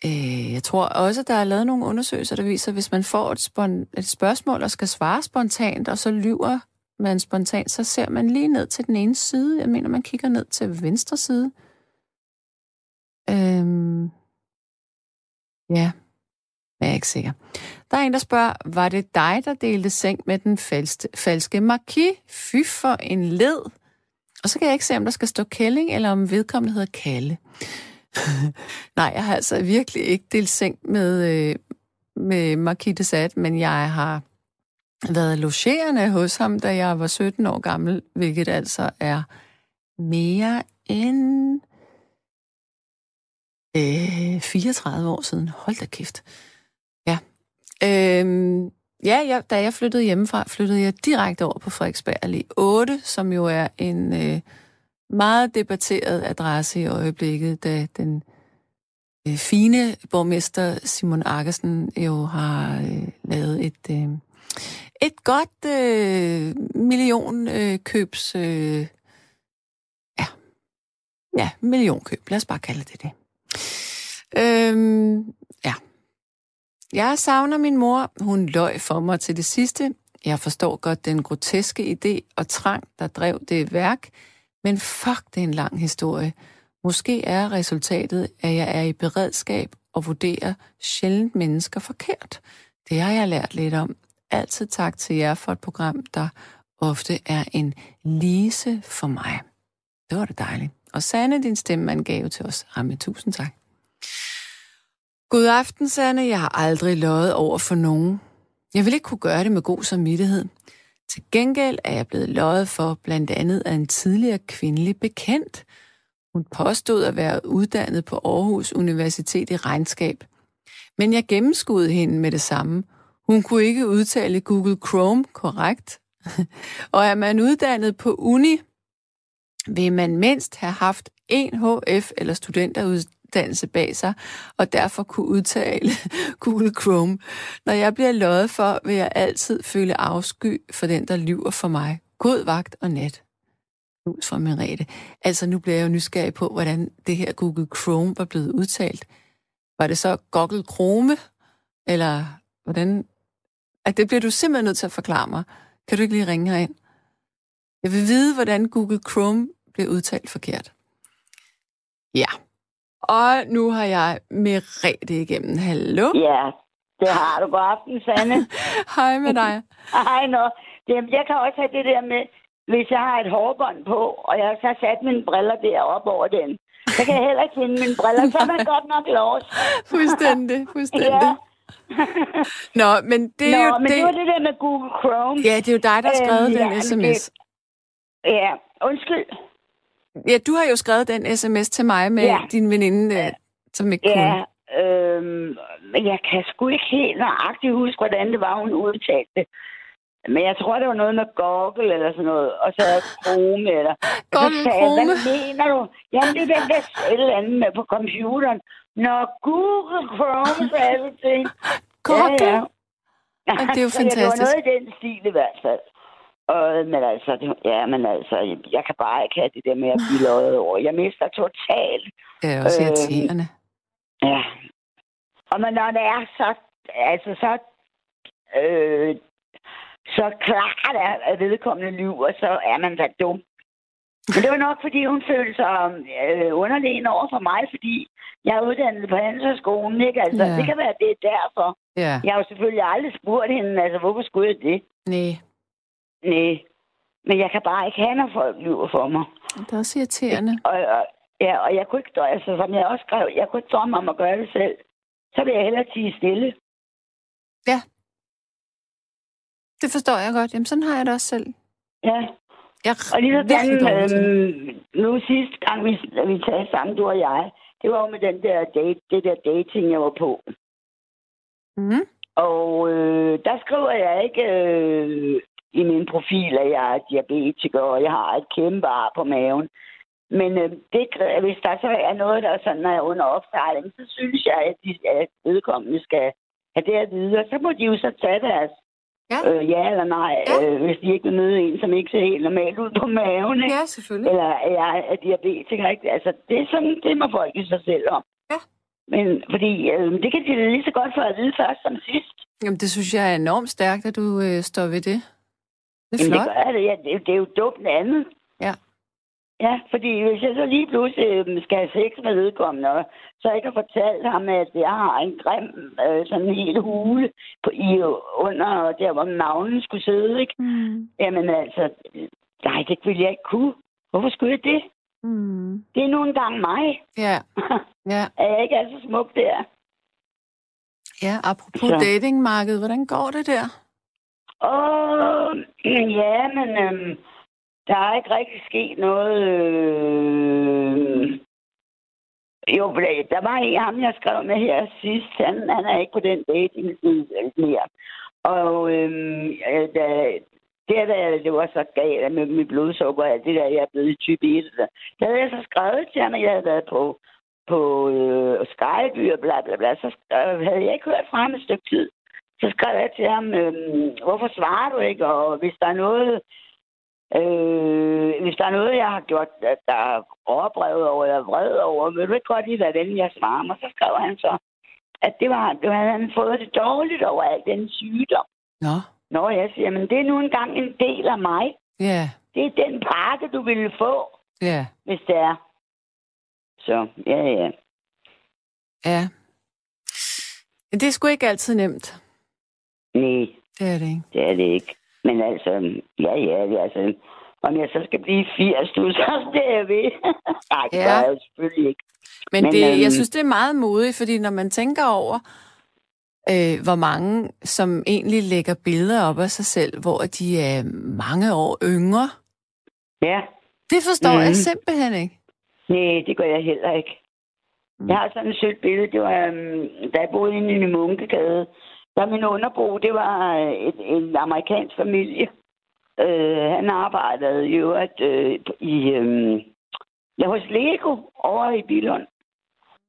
Øh, jeg tror også, der er lavet nogle undersøgelser, der viser, at hvis man får et, spon- et spørgsmål og skal svare spontant, og så lyver man spontant, så ser man lige ned til den ene side. Jeg mener, man kigger ned til venstre side. Øhm, ja, jeg er ikke sikker. Der er en, der spørger, var det dig, der delte seng med den falske, falske marquis? Fy for en led. Og så kan jeg ikke se, om der skal stå Kælling, eller om vedkommende hedder Kalle. (laughs) Nej, jeg har altså virkelig ikke delt seng med, øh, med Marquis de Sade, men jeg har været logerende hos ham, da jeg var 17 år gammel, hvilket altså er mere end Øh, 34 år siden. Hold da kæft. Ja. Øhm, ja, jeg, da jeg flyttede hjemmefra, flyttede jeg direkte over på Frederiksberg Allé 8, som jo er en øh, meget debatteret adresse i øjeblikket, da den øh, fine borgmester Simon Akkersen jo har øh, lavet et, øh, et godt øh, millionkøbs... Øh, øh, ja, ja, millionkøb. Lad os bare kalde det det. Øhm, ja. Jeg savner min mor. Hun løj for mig til det sidste. Jeg forstår godt den groteske idé og trang, der drev det værk. Men fuck, det er en lang historie. Måske er resultatet, at jeg er i beredskab og vurderer sjældent mennesker forkert. Det har jeg lært lidt om. Altid tak til jer for et program, der ofte er en lise for mig. Det var det dejligt. Og Sanne, din stemme man gav til os. Ramme, tusind tak. God aften, Sanne. Jeg har aldrig løjet over for nogen. Jeg vil ikke kunne gøre det med god samvittighed. Til gengæld er jeg blevet løjet for blandt andet af en tidligere kvindelig bekendt. Hun påstod at være uddannet på Aarhus Universitet i regnskab. Men jeg gennemskudde hende med det samme. Hun kunne ikke udtale Google Chrome korrekt. (laughs) og er man uddannet på uni, vil man mindst have haft en HF eller uddannelse bag sig, og derfor kunne udtale (laughs) Google Chrome. Når jeg bliver løjet for, vil jeg altid føle afsky for den, der lyver for mig. God vagt og nat. Hus fra Merete. Altså, nu bliver jeg jo nysgerrig på, hvordan det her Google Chrome var blevet udtalt. Var det så Google Chrome? Eller hvordan? At det bliver du simpelthen nødt til at forklare mig. Kan du ikke lige ringe herind? Jeg vil vide, hvordan Google Chrome blev udtalt forkert. Ja. Og nu har jeg Merete igennem. Hallo? Ja, det har du. God aften, Sanne. (laughs) Hej med dig. (laughs) Hej, nå. Jamen, jeg kan også have det der med, hvis jeg har et hårbånd på, og jeg så har sat mine briller op over den, så kan jeg heller ikke finde mine briller, så er man (laughs) godt nok låst. fuldstændig, fuldstændig. Ja, Nå, men det er Nå, jo men det... det var det der med Google Chrome. Ja, det er jo dig, der har skrevet Øhm, den ja, sms. det- Ja, undskyld. Ja, du har jo skrevet den sms til mig med Ja. din veninde, øh, som ikke kunne. Ja, øhm, men jeg kan sgu ikke helt nøjagtigt huske, hvordan det var, hun udtalte det. Men jeg tror, det var noget med Google eller sådan noget, og så Chrome eller... (laughs) Så jeg, Chrome. hvad mener du? Jamen, det er den der et eller andet med på computeren. Nå, Google Chrome, (laughs) jeg til hende. Google? Ja, ja. Det er jo (laughs) Så Det fantastisk. var noget i den stil i hvert fald. Og, men altså, det, ja, men altså, jeg kan bare ikke have det der med at blive løjet over. Jeg mister totalt Det er også Øh, irriterende. Ja. Og men når det er så, altså så, øh, så klart at, at vedkommende lyver, så er man da dum. Men det var nok, fordi hun følte sig øh, underlegen over for mig, fordi jeg er uddannet på handelshøjskolen, ikke? Altså, Ja. ja. det kan være, det er derfor. Ja, Jeg har jo selvfølgelig aldrig spurgt hende, altså, hvorfor skulle jeg det? nej. Nej. Men jeg kan bare ikke have, når folk lyver for mig. Det er også irriterende. Og, og, ja, og jeg kunne ikke, altså, som jeg også skrev, jeg kunne ikke drømme om at gøre det selv. Så vil jeg hellere tige stille. Det forstår jeg godt. Jamen, sådan har jeg det også selv. Ja. Jeg Og lige sådan, øhm, nu sidste gang, vi, vi talte sammen, du og jeg, det var jo med den der date, det der dating, jeg var på. Mhm. Og øh, der skriver jeg ikke øh, i min profil, at jeg er diabetiker, og jeg har et kæmpe ar på maven. Men øh, det, hvis der så er noget, der er sådan, når jeg er under opsejling, så synes jeg, at, de, at vedkommende skal have det at vide. Og så må de jo så tage deres Ja. øh, ja eller nej, Ja. øh, hvis de ikke vil møde en, som ikke ser helt normalt ud på maven. Ikke? Ja, selvfølgelig. Eller at jeg er diabetiker. Ikke? Altså, det er sådan, det må folk i sig selv om. Ja. Men fordi, øh, det kan de lige så godt få at vide først som sidst. Jamen, det synes jeg er enormt stærkt, at du øh, står ved det. Det er Jamen, flot. det gør det. Ja, det, det er jo dumt andet. Ja. Ja, fordi hvis jeg så lige pludselig øh, skal have sex med vedkommende, og så ikke har fortalt ham, at jeg har en grim, øh, sådan en helt hule på, i, under der, hvor navnen skulle sidde, ikke? Mm. Jamen altså, nej, det ville jeg ikke kunne. Hvorfor skulle jeg det? Mm. Det er nu engang mig. Ja, (laughs) ja, er jeg ikke er så smuk der? ja. Apropos Så. datingmarkedet, hvordan går det der? Åh, ja, men øhm, der er ikke rigtig sket noget. Øh... Jo, øh, der var en ham, jeg skrev med her sidst. Han, han er ikke på den dating mere. Og øhm, øh, da, det, det var så galt med mit blodsukker og alt det der, jeg er blevet type 1. Der, der havde jeg så skrevet til ham, at jeg havde været på, på øh, Skype og bla bla bla. Så øh, havde jeg ikke hørt fra ham et stykke tid. Så skrev jeg til ham, øhm, hvorfor svarer du ikke? Og hvis der er noget, øh, hvis der er noget, jeg har gjort, der er overbrevet over, eller vred over, vil du ikke godt lige være ven, jeg svarer mig? Så skrev han så, at det var, det var, han fået det dårligt over al den sygdom. Nå, Nå, jeg siger, men det er nu engang en del af mig. ja, Det er den pakke, du ville få, ja, hvis det er. Så, ja, ja. ja. Det er sgu ikke altid nemt. Nej, Det er det ikke. det er det ikke. Men altså, ja, ja, det er altså, om jeg så skal blive 80, du, (laughs) så det er jeg ved. Nej, det Ja. gør jeg selvfølgelig ikke. Men, Men, det, øhm, jeg synes, det er meget modigt, fordi når man tænker over, øh, hvor mange, som egentlig lægger billeder op af sig selv, hvor de er mange år yngre, Ja, det forstår mm. jeg Mhm. simpelthen ikke. nej, det gør jeg heller ikke. Mm. Jeg har sådan et sødt billede, det var, øhm, da jeg boede inde i Munkegade. Ja, min underbo, det var øh, en, et, en amerikansk familie. Øh, han arbejdede jo at, øh, i, øh, ja, hos Lego over i Billund.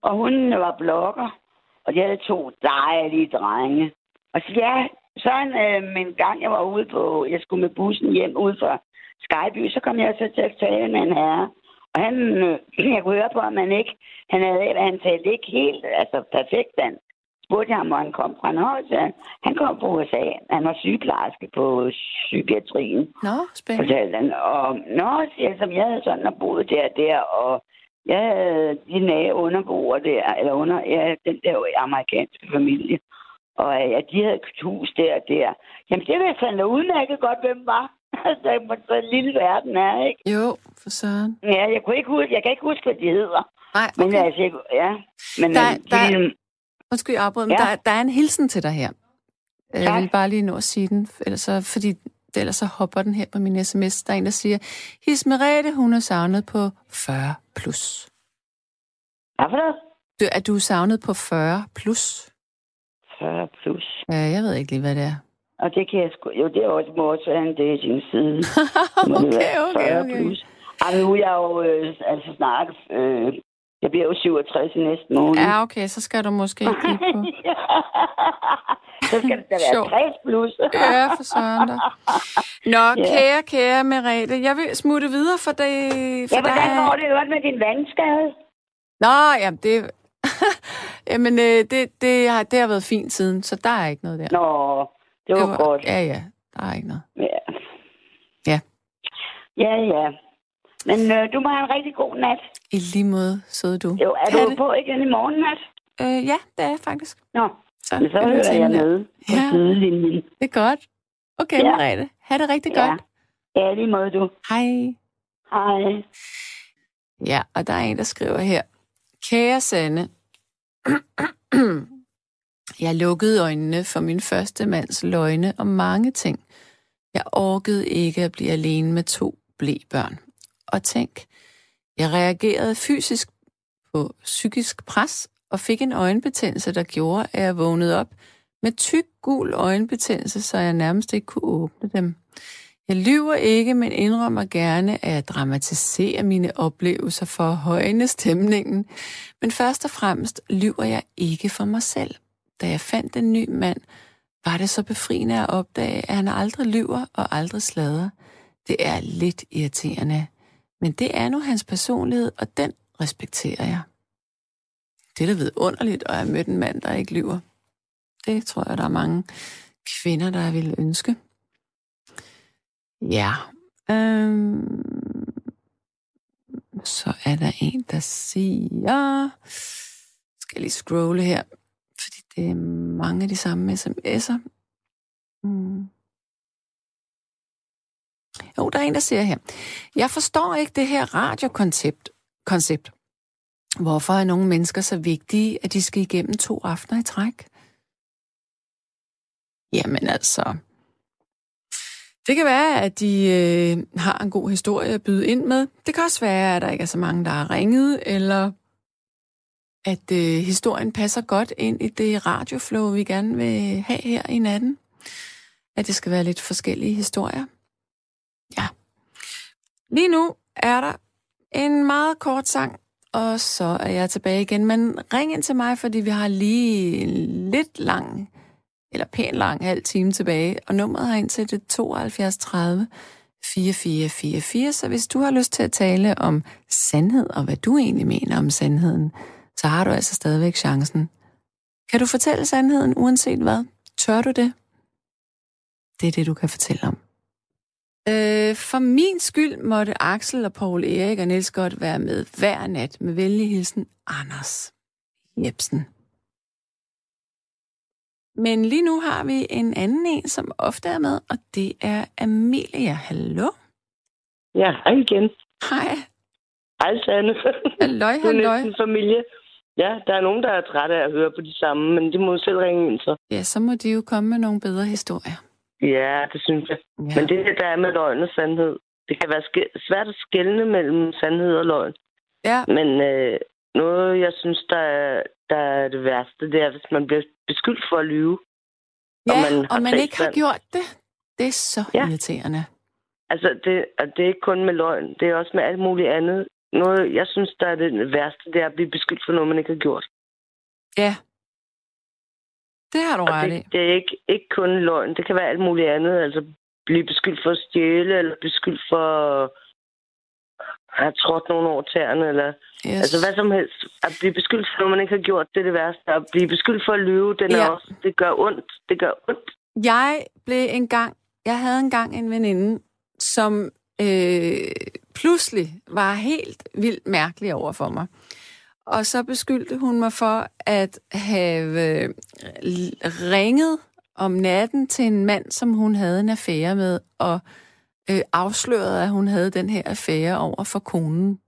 Og hun var blogger, og de havde to dejlige drenge. Og så ja, så en, øh, en gang jeg var ude på, jeg skulle med bussen hjem ud fra Skyby, så kom jeg så til at tale med en herre. Og han, øh, (clears throat) jeg kunne høre på, at man ikke, han havde, han talte ikke helt, altså perfekt dansk. Spurgte jeg ham, hvor han kom fra. Nå, så han, kom fra USA. Han var sygeplejerske på psykiatrien Nå, spændende. han. Og nå, siger jeg, som jeg havde sådan og boet der og der, og jeg havde de nære underboer der, eller under, ja, den der amerikanske familie. Og ja, de havde et hus der og der. Jamen, det vidste han da udmærket godt, hvem var. (laughs) Altså, så en lille verden er, ikke? Jo, for søren. Ja, jeg, kunne ikke huske, jeg kan ikke huske, hvad de hedder. Nej, Men okay. altså, jeg, ja. Men Der- der, der- de, Undskyld, jeg afbryder, ja. men der, der er en hilsen til dig her. Tak. Jeg vil bare lige nå at sige den, ellers så, fordi ellers så hopper den her på min sms. Der er en, der siger, His Merete, hun er savnet på 40 plus. Hvad for det? Du, er du savnet på 40 plus? 40 plus. Ja, jeg ved ikke lige, hvad det er. Og det kan jeg sgu... Jo, det er også, (laughs) må også være en dating side. okay, okay, okay. Plus. Ej, nu er jeg jo øh, altså snart... Øh, jeg bliver jo 67 i næste måned. Ja, okay, så skal du måske (laughs) kigge på. så skal det da være (laughs) 60 plus. ja, for søren da. Nå, ja. kære, kære Merete, jeg vil smutte videre for det. For ja, hvordan går det øvrigt med din vandskade? Nå, jamen det... (laughs) jamen, øh, det, det, har, det har været fint siden, så der er ikke noget der. Nå, det var, det var godt. Ja, ja, der er ikke noget. Ja. Ja. Ja, ja. Men øh, du må have en rigtig god nat. I lige måde, søde du. Jo, er kan du det? på igen i morgen nat? Øh, ja, det er jeg faktisk. Nå, så, Men så hører jeg med på ja. sidelinjen. Det er godt. Okay, ja. Merete. Ha' det rigtig ja. godt. Ja, lige måde du. Hej. Hej. Ja, og der er en, der skriver her. Kære Sanne, (clears throat) jeg lukkede øjnene for min første mands løgne om mange ting. Jeg orkede ikke at blive alene med to blæbørn. Og tænk, jeg reagerede fysisk på psykisk pres og fik en øjenbetændelse, der gjorde, at jeg vågnede op med tyk gul øjenbetændelse, så jeg nærmest ikke kunne åbne dem. Jeg lyver ikke, men indrømmer gerne, at jeg dramatiserer mine oplevelser for at højne stemningen. Men først og fremmest lyver jeg ikke for mig selv. Da jeg fandt en ny mand, var det så befriende at opdage, at han aldrig lyver og aldrig slader. Det er lidt irriterende. Men det er nu hans personlighed, og den respekterer jeg. Det er da vidunderligt at have mødt en mand, der ikke lyver. Det tror jeg, der er mange kvinder, der vil ønske. Ja. Øhm, så er der en, der siger... Skal jeg lige scrolle her, fordi det er mange af de samme sms'er. Mm. Jo, der er en, der siger her. Jeg forstår ikke det her radiokoncept. Koncept. Hvorfor er nogle mennesker så vigtige, at de skal igennem to aftener i træk? Jamen altså, det kan være, at de øh, har en god historie at byde ind med. Det kan også være, at der ikke er så mange, der har ringet, eller at øh, historien passer godt ind i det radioflow, vi gerne vil have her i natten. At det skal være lidt forskellige historier. Ja. Lige nu er der en meget kort sang, og så er jeg tilbage igen. Men ring ind til mig, fordi vi har lige lidt lang, eller pæn lang halv time tilbage, og nummeret har ind til det 72 30 4444. Så hvis du har lyst til at tale om sandhed, og hvad du egentlig mener om sandheden, så har du altså stadigvæk chancen. Kan du fortælle sandheden uanset hvad? Tør du det? Det er det, du kan fortælle om. Øh, for min skyld måtte Axel og Paul Erik og Niels godt være med hver nat med venlig hilsen Anders Jebsen. Men lige nu har vi en anden en, som ofte er med, og det er Amelia. Hallo? Ja, hej igen. Hej. Hej, Sanne. Halløj, halløj. Det er familie. Ja, der er nogen, der er trætte af at høre på de samme, men de må selv ringe ind så. Ja, så må de jo komme med nogle bedre historier. Ja, det synes jeg. Ja. Men det der er med løgn og sandhed, det kan være svært at skelne mellem sandhed og løgn. Ja. Men øh, noget, jeg synes, der er, der er det værste, det er, hvis man bliver beskyldt for at lyve. Ja, og man, og man ikke har gjort det. Det er så ja. irriterende. Altså, det, og det er ikke kun med løgn. Det er også med alt muligt andet. Noget, jeg synes, der er det værste, det er at blive beskyldt for noget, man ikke har gjort. Ja, det har du ret det, det er ikke, ikke kun løgn. Det kan være alt muligt andet. Altså blive beskyldt for at stjæle, eller beskyldt for at have trådt nogen over tæerne, eller yes. altså hvad som helst. At blive beskyldt for noget, man ikke har gjort, det er det værste. At blive beskyldt for at lyve, den ja. er også, det gør ondt. Det gør ondt. Jeg blev engang, jeg havde engang en veninde, som øh, pludselig var helt vildt mærkelig over for mig. Og så beskyldte hun mig for at have øh, ringet om natten til en mand, som hun havde en affære med, og øh, afsløret, at hun havde den her affære over for konen.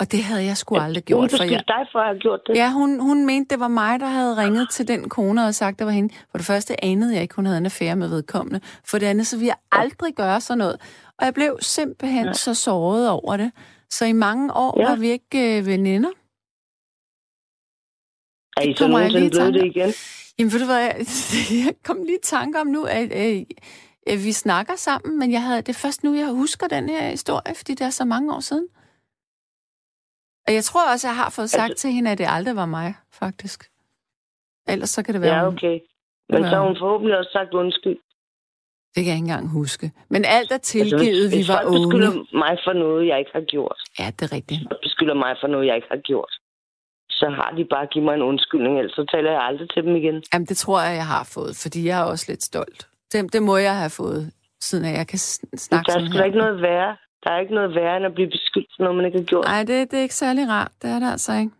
Og det havde jeg sgu aldrig gjort. Hun beskyldte jeg... dig for at have gjort det? Ja, hun, hun mente, det var mig, der havde ringet til den kone og sagt, det var hende. For det første anede jeg ikke, hun havde en affære med vedkommende. For det andet, så ville jeg aldrig gøre sådan noget. Og jeg blev simpelthen ja. så såret over det. Så i mange år ja. var vi ikke øh, veninder. Er I så nogensinde blevet det igen? Jamen, ved du hvad, jeg, (laughs) jeg kom lige i tanke om nu, at, at, at vi snakker sammen, men jeg havde, det er først nu, jeg husker den her historie, fordi det er så mange år siden. Og jeg tror også, jeg har fået sagt altså, til hende, at det aldrig var mig, faktisk. Ellers så kan det være... Ja, okay. Men så har hun forhåbentlig også sagt undskyld. Det kan jeg ikke engang huske. Men alt er tilgivet, altså, vi var unge. Beskylder mig for noget, jeg ikke har gjort. Ja, det er rigtigt. Hvis beskylder mig for noget, jeg ikke har gjort. Så har de bare givet mig en undskyldning, ellers så taler jeg aldrig til dem igen. Jamen, det tror jeg, jeg har fået, fordi jeg er også lidt stolt. Det, det må jeg have fået, siden jeg kan snakke sådan her. Der er ikke noget værre. Der er ikke noget værre, end at blive beskyldt for noget, man ikke har gjort. Nej, det, det er ikke særlig rart. Det er det altså ikke.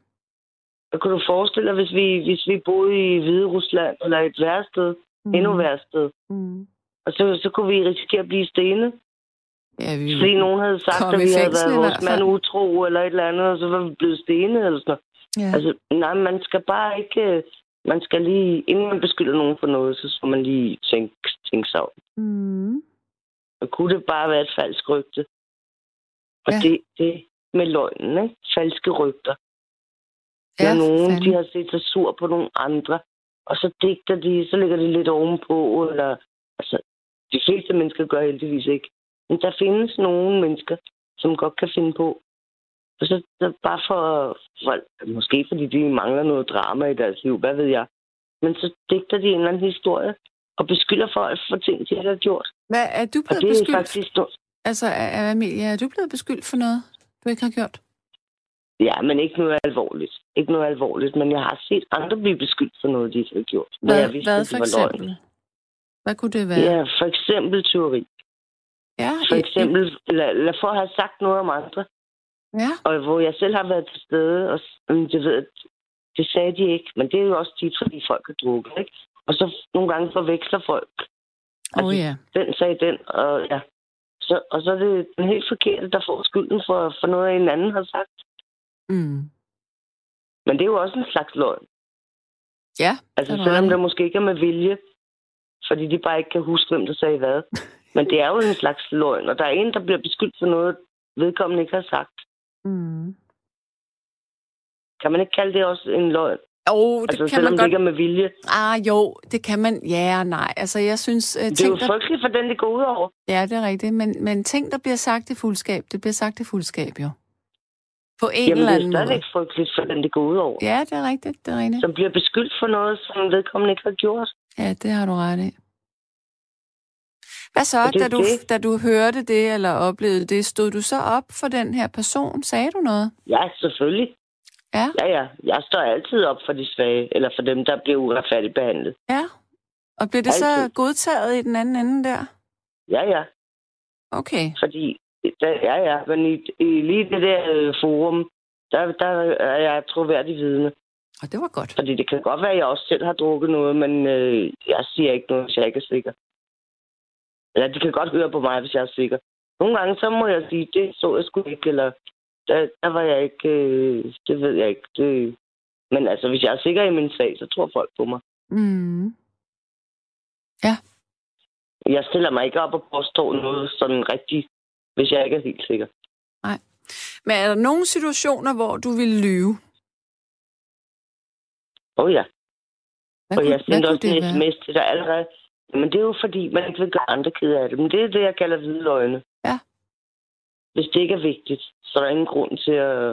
Så kunne du forestille dig, hvis vi, hvis vi boede i Hvide Rusland, eller et værsted, mm. endnu værsted, mm. Og så, så kunne vi risikere at blive stenet. Ja, vi Fordi nogen havde sagt, at vi havde været vores mand utro, eller et eller andet, og så var vi blevet stenet, eller sådan noget. Ja. Altså, nej, man skal bare ikke... Man skal lige... Inden man beskylder nogen for noget, så skal man lige tænke, tænke sig om. Mm. Og kunne det bare være et falsk rygte? Og ja. det, det med løgnen, ikke? Falske rygter. Ja, Når nogen, fandme. de har set sig sur på nogle andre, og så digter de, så lægger de lidt ovenpå, eller... Altså, de fleste mennesker gør heldigvis ikke. Men der findes nogle mennesker, som godt kan finde på og så, så bare for, for, måske fordi de mangler noget drama i deres liv, hvad ved jeg. Men så digter de en eller anden historie og beskylder folk for ting, de har gjort. Hvad er du blevet det beskyldt? Er faktisk... Altså, Amelia, er du blevet beskyldt for noget, du ikke har gjort? Ja, men ikke noget alvorligt. Ikke noget alvorligt, men jeg har set andre blive beskyldt for noget, de ikke har gjort. Hvad, jeg vidste, hvad for eksempel? Løgn. Hvad kunne det være? Ja, for eksempel teori. Ja, for eksempel, eller, eller for at have sagt noget om andre. Ja. Og hvor jeg selv har været til stede, og det, ved, det sagde de ikke, men det er jo også tit, fordi folk har drukket, ikke? Og så nogle gange forveksler folk. Oh, altså, ja. Den sagde den, og ja. Så, og så er det den helt forkerte, der får skylden for, for noget, en anden har sagt. Mm. Men det er jo også en slags løgn. Ja. Altså selvom det måske ikke er med vilje, fordi de bare ikke kan huske, hvem der sagde hvad. (laughs) Men det er jo en slags løgn, og der er en, der bliver beskyldt for noget, vedkommende ikke har sagt. Mm. Kan man ikke kalde det også en løgn? Jo, det altså, kan selvom man det godt. ikke er med vilje. Ah, jo, det kan man. Ja og nej. Altså, jeg synes... Uh, det er jo der... frygteligt for den, det går ud over. Ja, det er rigtigt. Men, men ting, der bliver sagt i fuldskab, det bliver sagt i fuldskab, jo. På en Jamen, eller anden måde. det er stadigvæk frygteligt for den, det går ud over. Ja, det er rigtigt. Det er rigtigt. Som bliver beskyldt for noget, som vedkommende ikke har gjort. Ja, det har du ret i. Hvad så, da du, det. da du hørte det eller oplevede det? Stod du så op for den her person? Sagde du noget? Ja, selvfølgelig. Ja? Ja, ja. Jeg står altid op for de svage, eller for dem, der bliver uretfærdigt behandlet. Ja. Og blev det altid. så godtaget i den anden ende der? Ja, ja. Okay. Fordi, der, ja, ja, men i, i lige det der øh, forum, der, der er jeg troværdig vidne. Og det var godt. Fordi det kan godt være, at jeg også selv har drukket noget, men øh, jeg siger ikke noget, hvis jeg ikke er sikker. Eller de kan godt høre på mig, hvis jeg er sikker. Nogle gange, så må jeg sige, det så jeg sgu ikke, eller der, der var jeg ikke, øh, det ved jeg ikke. Det... Men altså, hvis jeg er sikker i min sag, så tror folk på mig. Mm. Ja. Jeg stiller mig ikke op og påstår noget sådan rigtigt, hvis jeg ikke er helt sikker. Nej. Men er der nogle situationer, hvor du vil lyve? Oh, ja. Hvad og kunne, jeg sendte også en sms til dig allerede. Men det er jo fordi, man ikke vil gøre andre kede af det. Men det er det, jeg kalder hvide løgne. Ja. Hvis det ikke er vigtigt, så er der ingen grund til at,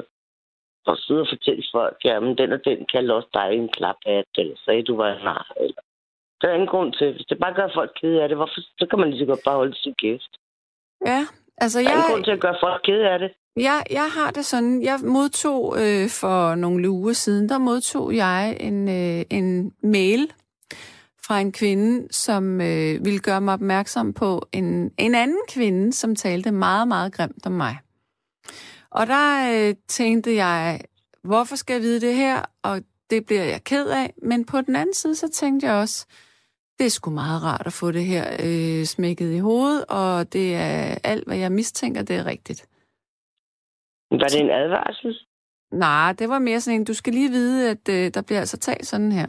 at sidde og fortælle folk, jamen den og den kaldte også dig en klaphat, eller sagde, du var en nar, eller... Der er ingen grund til. Hvis det bare gør folk kede af det, hvorfor, så kan man lige så godt bare holde sin gæst. Ja, altså jeg... Der er ingen grund til at gøre folk kede af det. Ja, jeg har det sådan. Jeg modtog øh, for nogle uger siden, der modtog jeg en, øh, en mail fra en kvinde, som øh, ville gøre mig opmærksom på en, en anden kvinde, som talte meget, meget grimt om mig. Og der øh, tænkte jeg, hvorfor skal jeg vide det her? Og det bliver jeg ked af. Men på den anden side, så tænkte jeg også, det er sgu meget rart at få det her øh, smækket i hovedet, og det er alt, hvad jeg mistænker, det er rigtigt. Var det en advarsel? Nej, det var mere sådan en, du skal lige vide, at øh, der bliver altså talt sådan her.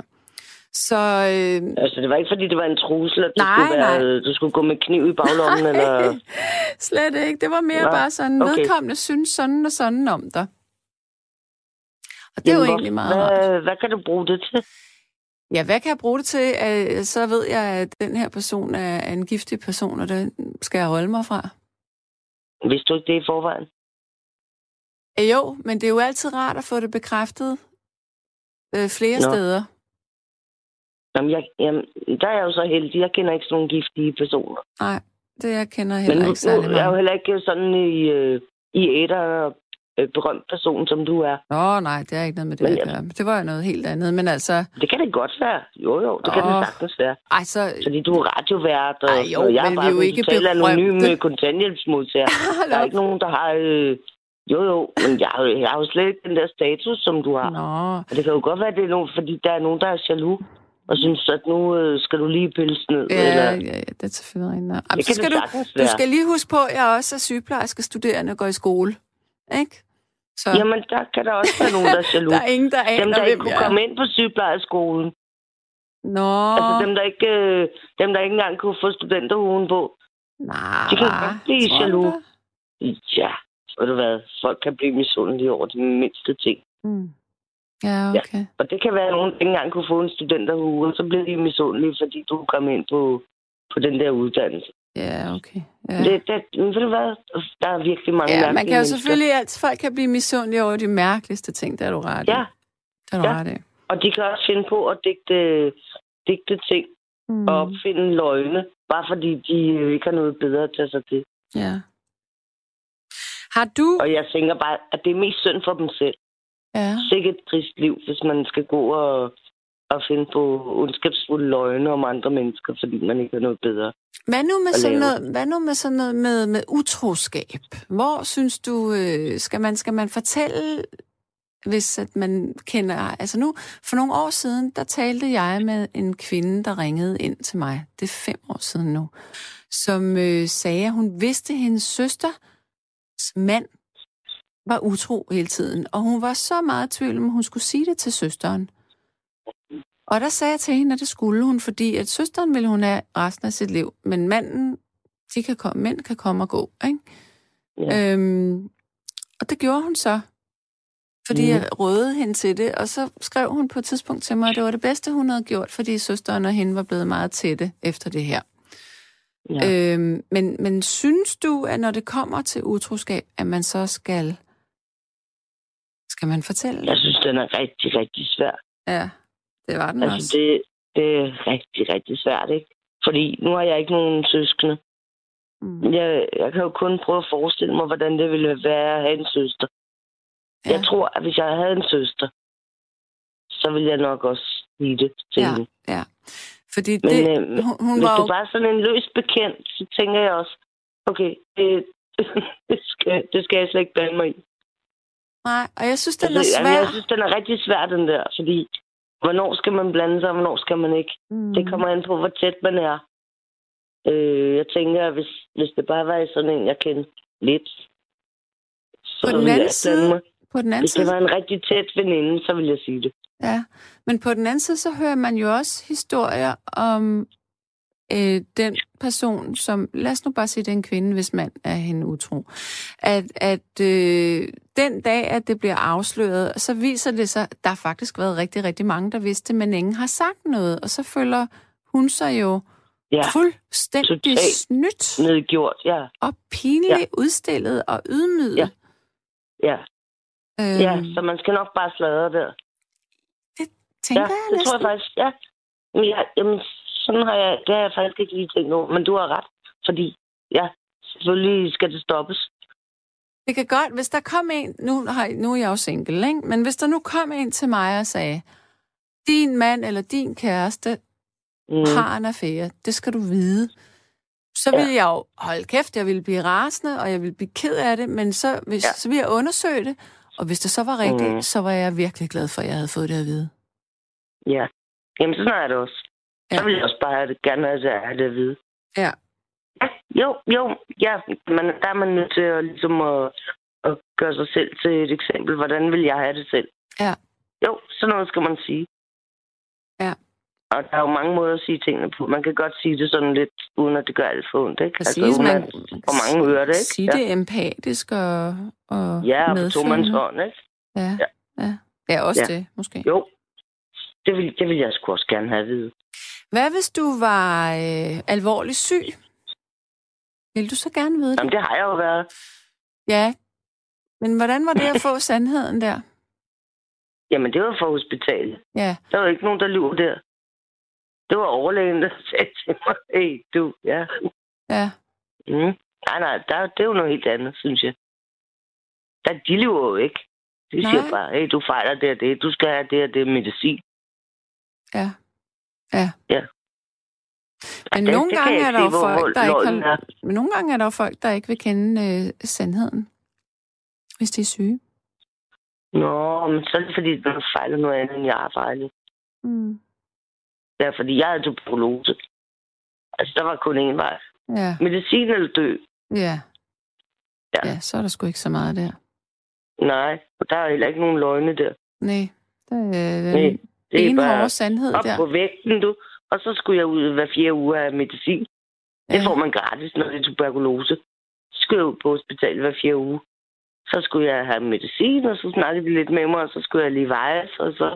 Så, øh... Altså, det var ikke, fordi det var en trussel, at du, nej, skulle, være, nej. du skulle gå med kniv i baglommen, (laughs) nej, eller... slet ikke. Det var mere nej. bare sådan, okay. vedkommende synes sådan og sådan om dig. Og det Jamen, er jo egentlig meget hvad, rart. Hvad kan du bruge det til? Ja, hvad kan jeg bruge det til? Så ved jeg, at den her person er en giftig person, og den skal jeg holde mig fra. Hvis du ikke det i forvejen? Jo, men det er jo altid rart at få det bekræftet øh, flere Nå. steder. Jamen, jeg, jamen, der er jeg jo så heldig. Jeg kender ikke sådan nogle giftige personer. Nej, det jeg kender heller Men ikke særlig meget. jeg er jo heller ikke sådan i, øh, i æder øh, berømt person, som du er. Nå, nej, det er ikke noget med det men, at gøre. Det var jo noget helt andet, men altså... Det kan det godt være. Jo, jo, det oh. kan det sagtens være. Ej, så... Fordi du er radiovært, og, Ej, jo, og jeg er bare jo ikke totalt anonym kontanthjælpsmodtager. (laughs) der er ikke nogen, der har... Øh, jo, jo, men jeg har, jeg har jo slet ikke den der status, som du har. Nå. Og det kan jo godt være, at det er nogen, fordi der er nogen, der er jaloux og synes, at nu øh, skal du lige pilse ned. Ja, eller... ja, ja, det er selvfølgelig rigtigt. Jamen, det så skal du, du skal lige huske på, at jeg også er sygeplejerske studerende og går i skole. Ikke? Så. Jamen, der kan der også være nogen, der er (laughs) jaloux. der er ingen, der aner, Dem, der ikke kunne komme ind på sygeplejerskolen. Nå. Altså dem, der ikke, øh, dem, der ikke engang kunne få studenterhuen på. Nej, De kan godt blive jaloux. Ja, ved du hvad? Folk kan blive misundelige over de mindste ting. Mm. Ja, okay. Ja. Og det kan være, at nogen ikke engang kunne få en studenterhue, og så bliver de misundelige, fordi du kom ind på, på den der uddannelse. Ja, okay. Ja. Det, det, ved du hvad? Der er virkelig mange ja, man kan jo selvfølgelig alt, folk kan blive misundelige over de mærkeligste ting, der er du ret Ja. Der er du ja. ret Og de kan også finde på at digte, digte ting mm. og opfinde løgne, bare fordi de ikke har noget bedre at tage sig til. Ja. Har du... Og jeg tænker bare, at det er mest synd for dem selv. Ja. Sikkert et trist liv, hvis man skal gå og, og finde på ondskabsfulde løgne om andre mennesker, fordi man ikke har noget bedre. Hvad nu med, sådan noget, hvad nu med sådan noget med, med utroskab? Hvor synes du, øh, skal, man, skal man fortælle, hvis at man kender... Altså nu, for nogle år siden, der talte jeg med en kvinde, der ringede ind til mig. Det er fem år siden nu. Som øh, sagde, at hun vidste, at hendes søsters mand var utro hele tiden. Og hun var så meget i tvivl om, hun skulle sige det til søsteren. Og der sagde jeg til hende, at det skulle hun, fordi at søsteren ville hun have resten af sit liv. Men manden, de kan komme, mænd kan komme og gå. Ikke? Ja. Øhm, og det gjorde hun så. Fordi mm. jeg rådede hende til det, og så skrev hun på et tidspunkt til mig, at det var det bedste, hun havde gjort, fordi søsteren og hende var blevet meget tætte efter det her. Ja. Øhm, men, men synes du, at når det kommer til utroskab, at man så skal skal man fortælle? Jeg synes, den er rigtig, rigtig svær. Ja, det var den altså, også. Det, det er rigtig, rigtig svært, ikke? Fordi nu har jeg ikke nogen søskende. Mm. Jeg, jeg kan jo kun prøve at forestille mig, hvordan det ville være at have en søster. Ja. Jeg tror, at hvis jeg havde en søster, så ville jeg nok også sige det til ja, hende. Ja, fordi Men, det, øh, hun, hun hvis var du bare sådan en løs bekendt, så tænker jeg også, okay, det, (laughs) det, skal, det skal jeg slet ikke blande mig i. Nej, og jeg synes, den altså, er svær. Jeg synes, den er rigtig svær, den der, fordi hvornår skal man blande sig, og hvornår skal man ikke. Mm. Det kommer an på, hvor tæt man er. Øh, jeg tænker, hvis, hvis det bare var sådan en, jeg kender lidt, så på den anden side, mig. På den anden hvis det var en rigtig tæt veninde, så vil jeg sige det. Ja, men på den anden side, så hører man jo også historier om øh, den person, som, lad os nu bare sige, den kvinde, hvis mand er hende utro, at, at øh, den dag, at det bliver afsløret, så viser det sig, at der har faktisk været rigtig, rigtig mange, der vidste, men ingen har sagt noget, og så føler hun sig jo ja. fuldstændig Totalt snydt. Nedgjort, ja. Og pinligt ja. udstillet og ydmyget. Ja. Ja. Øhm, ja, så man skal nok bare sladre der. Det tænker ja, jeg det næsten. tror jeg faktisk, ja. Men ja, jamen, sådan har jeg, det har jeg faktisk ikke lige tænkt over. Men du har ret, fordi ja, selvfølgelig skal det stoppes. Det kan godt, hvis der kom en, nu, har, nu er jeg jo single, ikke? men hvis der nu kom en til mig og sagde, din mand eller din kæreste mm. har en affære, det skal du vide. Så ja. vil jeg jo holde kæft, jeg vil blive rasende, og jeg vil blive ked af det, men så, hvis, ja. så vil jeg undersøge det, og hvis det så var rigtigt, mm. så var jeg virkelig glad for, at jeg havde fået det at vide. Ja, jamen sådan er det også. Ja. Så vil jeg også bare gerne have det at vide. Ja. Ja, jo, jo, ja, men der er man nødt til at, ligesom at, at gøre sig selv til et eksempel. Hvordan vil jeg have det selv? Ja. Jo, sådan noget skal man sige. Ja. Og der er jo mange måder at sige tingene på. Man kan godt sige det sådan lidt, uden at det gør alt for ondt, ikke? Præcis, altså, man, hvor mange hører det, ikke? Sige ja. det empatisk og, og Ja, og på to hånd, ikke? Ja, ja. ja. ja også ja. det, måske. Jo, det vil, det vil jeg sgu også gerne have at vide. Hvad hvis du var øh, alvorligt syg? Vil du så gerne vide det? Jamen, det har jeg jo været. Ja, men hvordan var det at få (laughs) sandheden der? Jamen, det var fra hospitalet. Ja. Der var ikke nogen, der lyver der. Det var overlægen, der (laughs) sagde til mig, hey, du, ja. Ja. Mm. Nej, nej, der, det er jo noget helt andet, synes jeg. Der, de lever jo ikke. De nej. siger bare, hey, du fejler det og det, du skal have det og det medicin. Ja. Ja. Ja. Men det, nogle det gange er der jo folk, der ikke har... Men nogle gange er der folk, der ikke vil kende øh, sandheden, hvis de er syge. Nå, men så er det fordi, du har fejlet noget andet, end jeg har fejlet. Mm. Ja, fordi jeg havde tuberkulose. Altså, der var kun én vej. Ja. Medicin eller dø. Ja. Ja. ja, så er der sgu ikke så meget der. Nej, og der er heller ikke nogen løgne der. Nej, det er Nej, det er bare sandhed op der. på vægten, du. Og så skulle jeg ud hver fire uger af medicin. Det får man gratis, når det er tuberkulose. Så skulle jeg ud på hospitalet hver fire uger. Så skulle jeg have medicin, og så snakkede de lidt med mig, og så skulle jeg lige vejes, og så...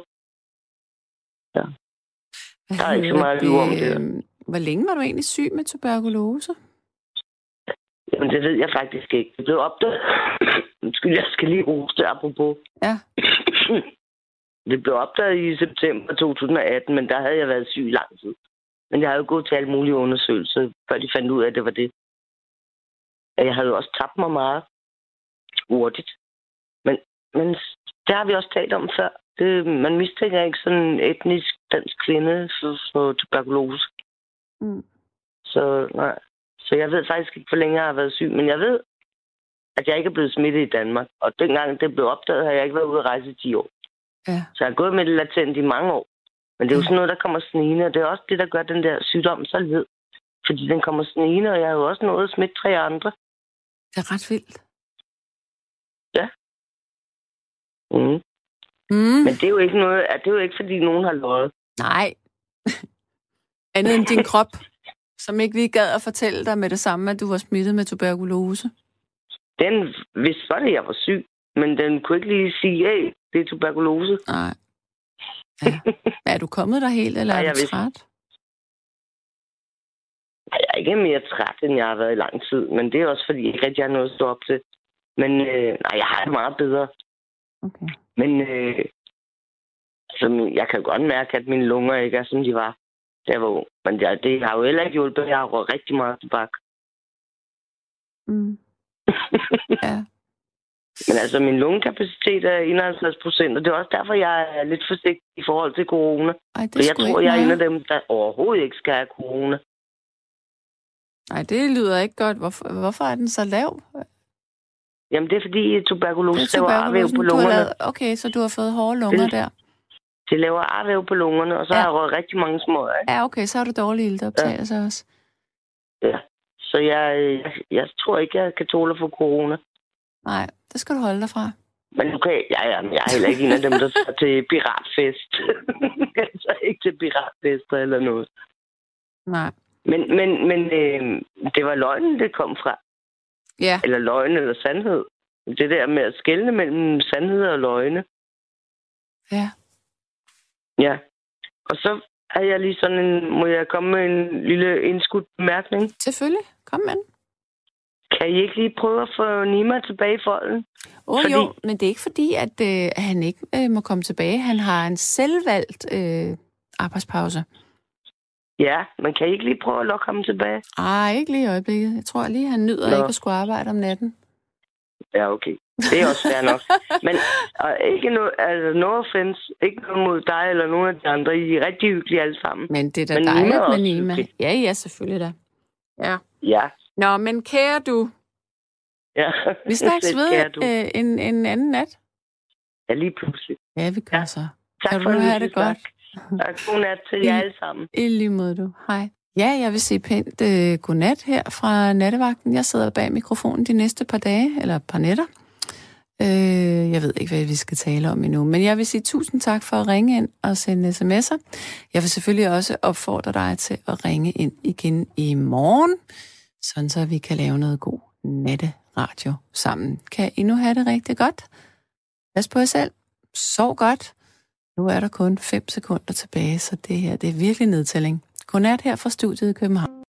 Ja. Der er ikke så meget liv om det. Øhm, hvor længe var du egentlig syg med tuberkulose? Jamen, det ved jeg faktisk ikke. Det blev opdaget. (coughs) Undskyld, jeg skal lige rose det, apropos. Ja. (coughs) Det blev opdaget i september 2018, men der havde jeg været syg i lang tid. Men jeg havde jo gået til alle mulige undersøgelser, før de fandt ud af, at det var det. Jeg havde jo også tabt mig meget hurtigt. Men, men det har vi også talt om før. Det, man mistænker ikke sådan en etnisk dansk kvinde for, for tuberkulose. Mm. Så nej. Så jeg ved faktisk ikke, hvor længe jeg har været syg, men jeg ved, at jeg ikke er blevet smittet i Danmark. Og dengang det blev opdaget, har jeg ikke været ude at rejse i 10 år. Ja. Så jeg har gået med det latent i mange år. Men det er jo sådan noget, der kommer snigende, og det er også det, der gør den der sygdom så led. Fordi den kommer snigende, og jeg har jo også nået at smitte tre andre. Det er ret vildt. Ja. Mm. Mm. Men det er jo ikke noget, det er jo ikke, fordi nogen har løjet. Nej. (laughs) Andet end din krop, som ikke lige gad at fortælle dig med det samme, at du var smittet med tuberkulose. Den vidste godt, at jeg var syg, men den kunne ikke lige sige, hey, det er tuberkulose. Nej. Ja. Er du kommet der helt, eller Nej, er jeg du vidste. træt? Nej, jeg er ikke mere træt, end jeg har været i lang tid, men det er også, fordi jeg ikke rigtig har noget at stå op til. Men øh, nej, jeg har det meget bedre. Okay. Men øh, altså, jeg kan godt mærke, at mine lunger ikke er, som de var, da jeg var ung. Men ja, det har jo heller ikke hjulpet. Jeg har rigtig meget tobak. Mm. (laughs) ja. Men altså, min lungekapacitet er 51 procent, og det er også derfor, jeg er lidt forsigtig i forhold til corona. Ej, det For jeg tror, jeg er en af dem, der overhovedet ikke skal have corona. Nej, det lyder ikke godt. Hvorfor, hvorfor er den så lav? Jamen, det er fordi tuberkulose, Det er laver arvæv på lungerne. lavet. Okay, så du har fået hårde lunger Det- der. Det laver arvæv på lungerne, og så Ja. har jeg røget rigtig mange små. Ikke? Ja, okay, så har du dårlige ilteoptagelser ja. også. Ja. Så jeg, jeg, jeg tror ikke, jeg kan tåle få corona. Nej, det skal du holde dig fra. Men okay, ja, ja, men jeg er heller ikke en af dem, der tager til piratfest. jeg (laughs) tager ikke til piratfester eller noget. Nej. Men, men, men øh, det var løgnen, det kom fra. Ja, Eller løgn eller sandhed. Det der med at skelne mellem sandhed og løgne. ja. Ja. Og så er jeg lige sådan en... Må jeg komme med en lille indskudt bemærkning? Selvfølgelig. Kom med den. Kan I ikke lige prøve at få Nima tilbage i folden? Åh oh, Fordi- jo, men det er ikke fordi, at, øh, han ikke øh, må komme tilbage. Han har en selvvalgt øh, arbejdspause. Ja, men kan I ikke lige prøve at lokke ham tilbage? Ej, ikke lige i øjeblikket. Jeg tror lige, han nyder Nå. ikke at skulle arbejde om natten. Ja, okay. Det er også fair nok. (laughs) Men og ikke noget, altså, no offense, ikke noget mod dig eller nogen af de andre. I er rigtig hyggelige alle sammen. Men det er da Men Nima dejligt med også Nima. hyggelig. Ja, ja, selvfølgelig da. Ja. Ja. Nå, men kære du, ja. vi snakkes (laughs) ved øh, en, en anden nat. Ja, lige pludselig. Ja, vi gør Ja. så. Tak Kan for du have det godt? Og god nat til (laughs) jer alle sammen. I lige måde, du. Hej. Ja, jeg vil sige pænt øh, godnat her fra nattevagten. Jeg sidder bag mikrofonen de næste par dage, eller par nætter. Øh, jeg ved ikke, hvad vi skal tale om endnu, men jeg vil sige tusind tak for at ringe ind og sende sms'er. Jeg vil selvfølgelig også opfordre dig til at ringe ind igen i morgen, sådan så vi kan lave noget god natteradio sammen. Kan I nu have det rigtig godt? Pas på jer selv. Sov godt. Nu er der kun 5 sekunder tilbage, så det her det er virkelig nedtælling. Godnat her fra studiet i København.